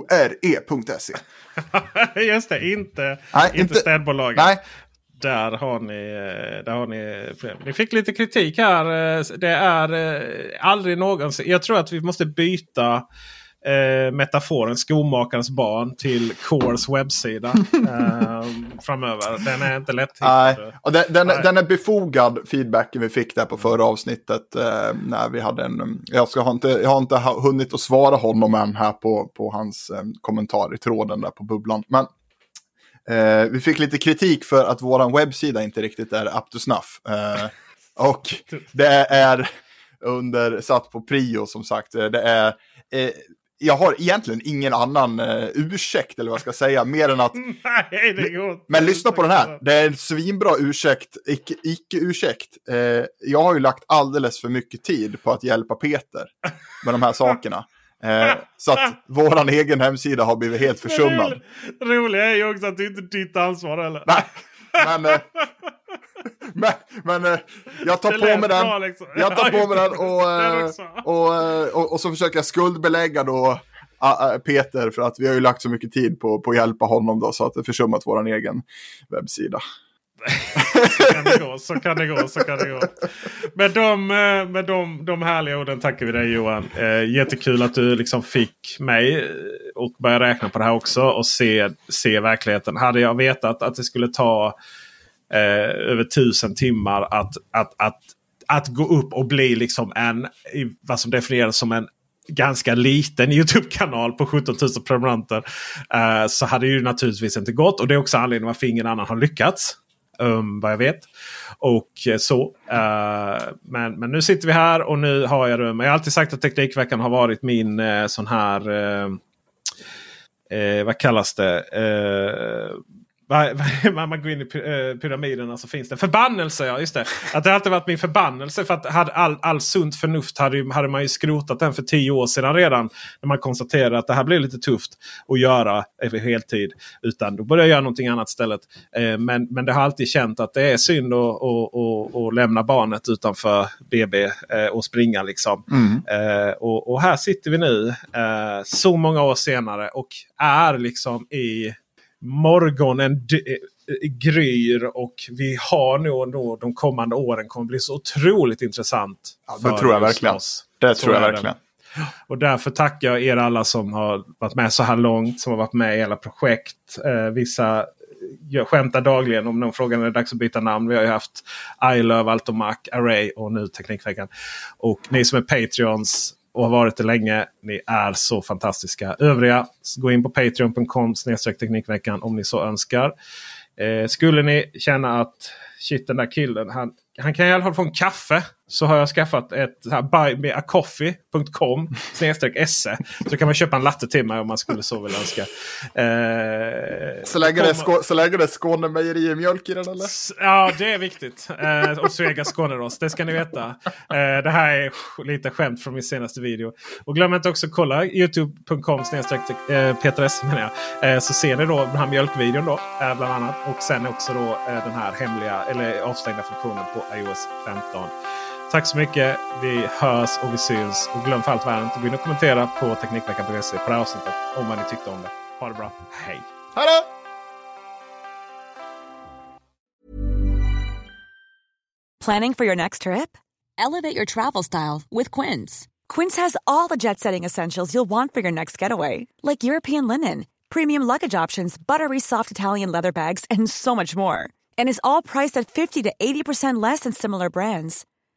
Speaker 2: C-O-O-R-E.se.
Speaker 1: Just det, inte,
Speaker 2: Nej,
Speaker 1: inte,
Speaker 2: inte-
Speaker 1: städbolaget.
Speaker 2: Nej,
Speaker 1: Där har ni, eh, där har ni. Ni fick lite kritik här. Det är aldrig någonsin. Jag tror att vi måste byta eh, metaforen skomakarens barn till Cores webbsida eh, framöver. Den är inte lätt
Speaker 2: Nej, och den, den,
Speaker 1: Nej.
Speaker 2: den är befogad feedbacken vi fick där på förra avsnittet. Eh, när vi hade en, jag, ska, har inte, jag har inte hunnit att svara honom än här på, på hans eh, kommentar i tråden där på bubblan. Men eh, vi fick lite kritik för att vår webbsida inte riktigt är up to snuff. Eh, och det är under, satt på prio som sagt. Det är, eh, jag har egentligen ingen annan eh, ursäkt eller vad jag ska säga, mer än att
Speaker 1: Nej, det går
Speaker 2: men lyssna på den här. Det är en svinbra ursäkt, icke- icke-ursäkt. eh, jag har ju lagt alldeles för mycket tid på att hjälpa Peter med de här sakerna. Eh, så att våran egen hemsida har blivit helt försummad.
Speaker 1: Det roliga är ju också att det inte är ditt ansvar heller.
Speaker 2: Nej, men, eh, men, men eh, jag tar på mig den.
Speaker 1: liksom.
Speaker 2: Jag tar på mig den och, eh, och, och, och så försöker jag skuldbelägga då ah, ah, Peter för att vi har ju lagt så mycket tid på, på att hjälpa honom då så att det försummat våran egen webbsida.
Speaker 1: Så kan det gå, så kan det gå, så kan det gå. Med de, eh, med de, de härliga orden tackar vi dig Johan. Eh, jättekul att du liksom fick mig eh, och börja räkna på det här också och se, se verkligheten. Hade jag vetat att det skulle ta eh, över tusen timmar att, att, att, att gå upp och bli liksom en, vad som definieras som en ganska liten YouTube-kanal på 17 000 prenumeranter. Eh, så hade det ju naturligtvis inte gått. Och det är också anledningen varför ingen annan har lyckats. Um, vad jag vet. Och eh, så. Uh, men, men nu sitter vi här och nu har jag rum. Jag har alltid sagt att Teknikveckan har varit min uh, sån här... Uh, vad kallas det? Man går in i eh, pyramiderna så finns det förbannelse. Ja, just det. Att det har alltid varit min förbannelse. För att hade all, all sunt förnuft hade, hade man ju skrotat den för tio år sedan redan. När man konstaterade att det här blir lite tufft att göra heltid. Utan då började jag göra någonting annat istället. Eh, men, men det har alltid känt att det är synd att, att, att, att lämna barnet utanför BB eh, och springa. liksom. Eh, och, och här sitter vi nu så många år senare och är liksom i morgonen d- eh, gryr och vi har nog, nog de kommande åren kommer bli så otroligt intressant.
Speaker 2: Ja, det tror jag verkligen.
Speaker 1: oss.
Speaker 2: Det
Speaker 1: Så
Speaker 2: tror jag verkligen.
Speaker 1: Och därför tackar jag er alla som har varit med så här långt. Som har varit med i alla projekt. Eh, vissa jag skämtar dagligen om någon frågar när det är dags att byta namn. Vi har ju haft I Love, Altomac, Array och nu Teknikveckan. Och ni som är Patreons och har varit det länge. Ni är så fantastiska. Övriga, gå in på patreon.com Teknikveckan om ni så önskar. Eh, skulle ni känna att shit den där killen. Han, han kan i alla fall få en kaffe. Så har jag skaffat ett buymeacoffee.com se. Så kan man köpa en latte till mig om man skulle så vilja önska. Eh,
Speaker 2: Så länge det är, så länge det är Skåne mejerimjölk i den eller?
Speaker 1: Ja, det är viktigt. Eh, och Svega Skånerost, det ska ni veta. Eh, det här är lite skämt från min senaste video. Och glöm inte också kolla youtube.com eh, Peter S. Eh, så ser ni då den här mjölkvideon då, eh, bland annat. Och sen också då eh, den här hemliga eller avstängda funktionen på iOS 15. Tack så mycket. Vi hörs och vi syns. Och glöm för allt världen att gå in och kommentera på Teknikveckan.se på det här avsnittet. Om vad ni tyckte om det. Ha det bra. Hej!
Speaker 2: Hej då!
Speaker 5: Planning for your next trip? Elevate your travel style with Quince. Quince has all the jet setting essentials you'll want for your next getaway, like European linen, premium luggage options, buttery soft Italian leather bags, and so much more. And is all priced at 50 to 80% less than similar brands.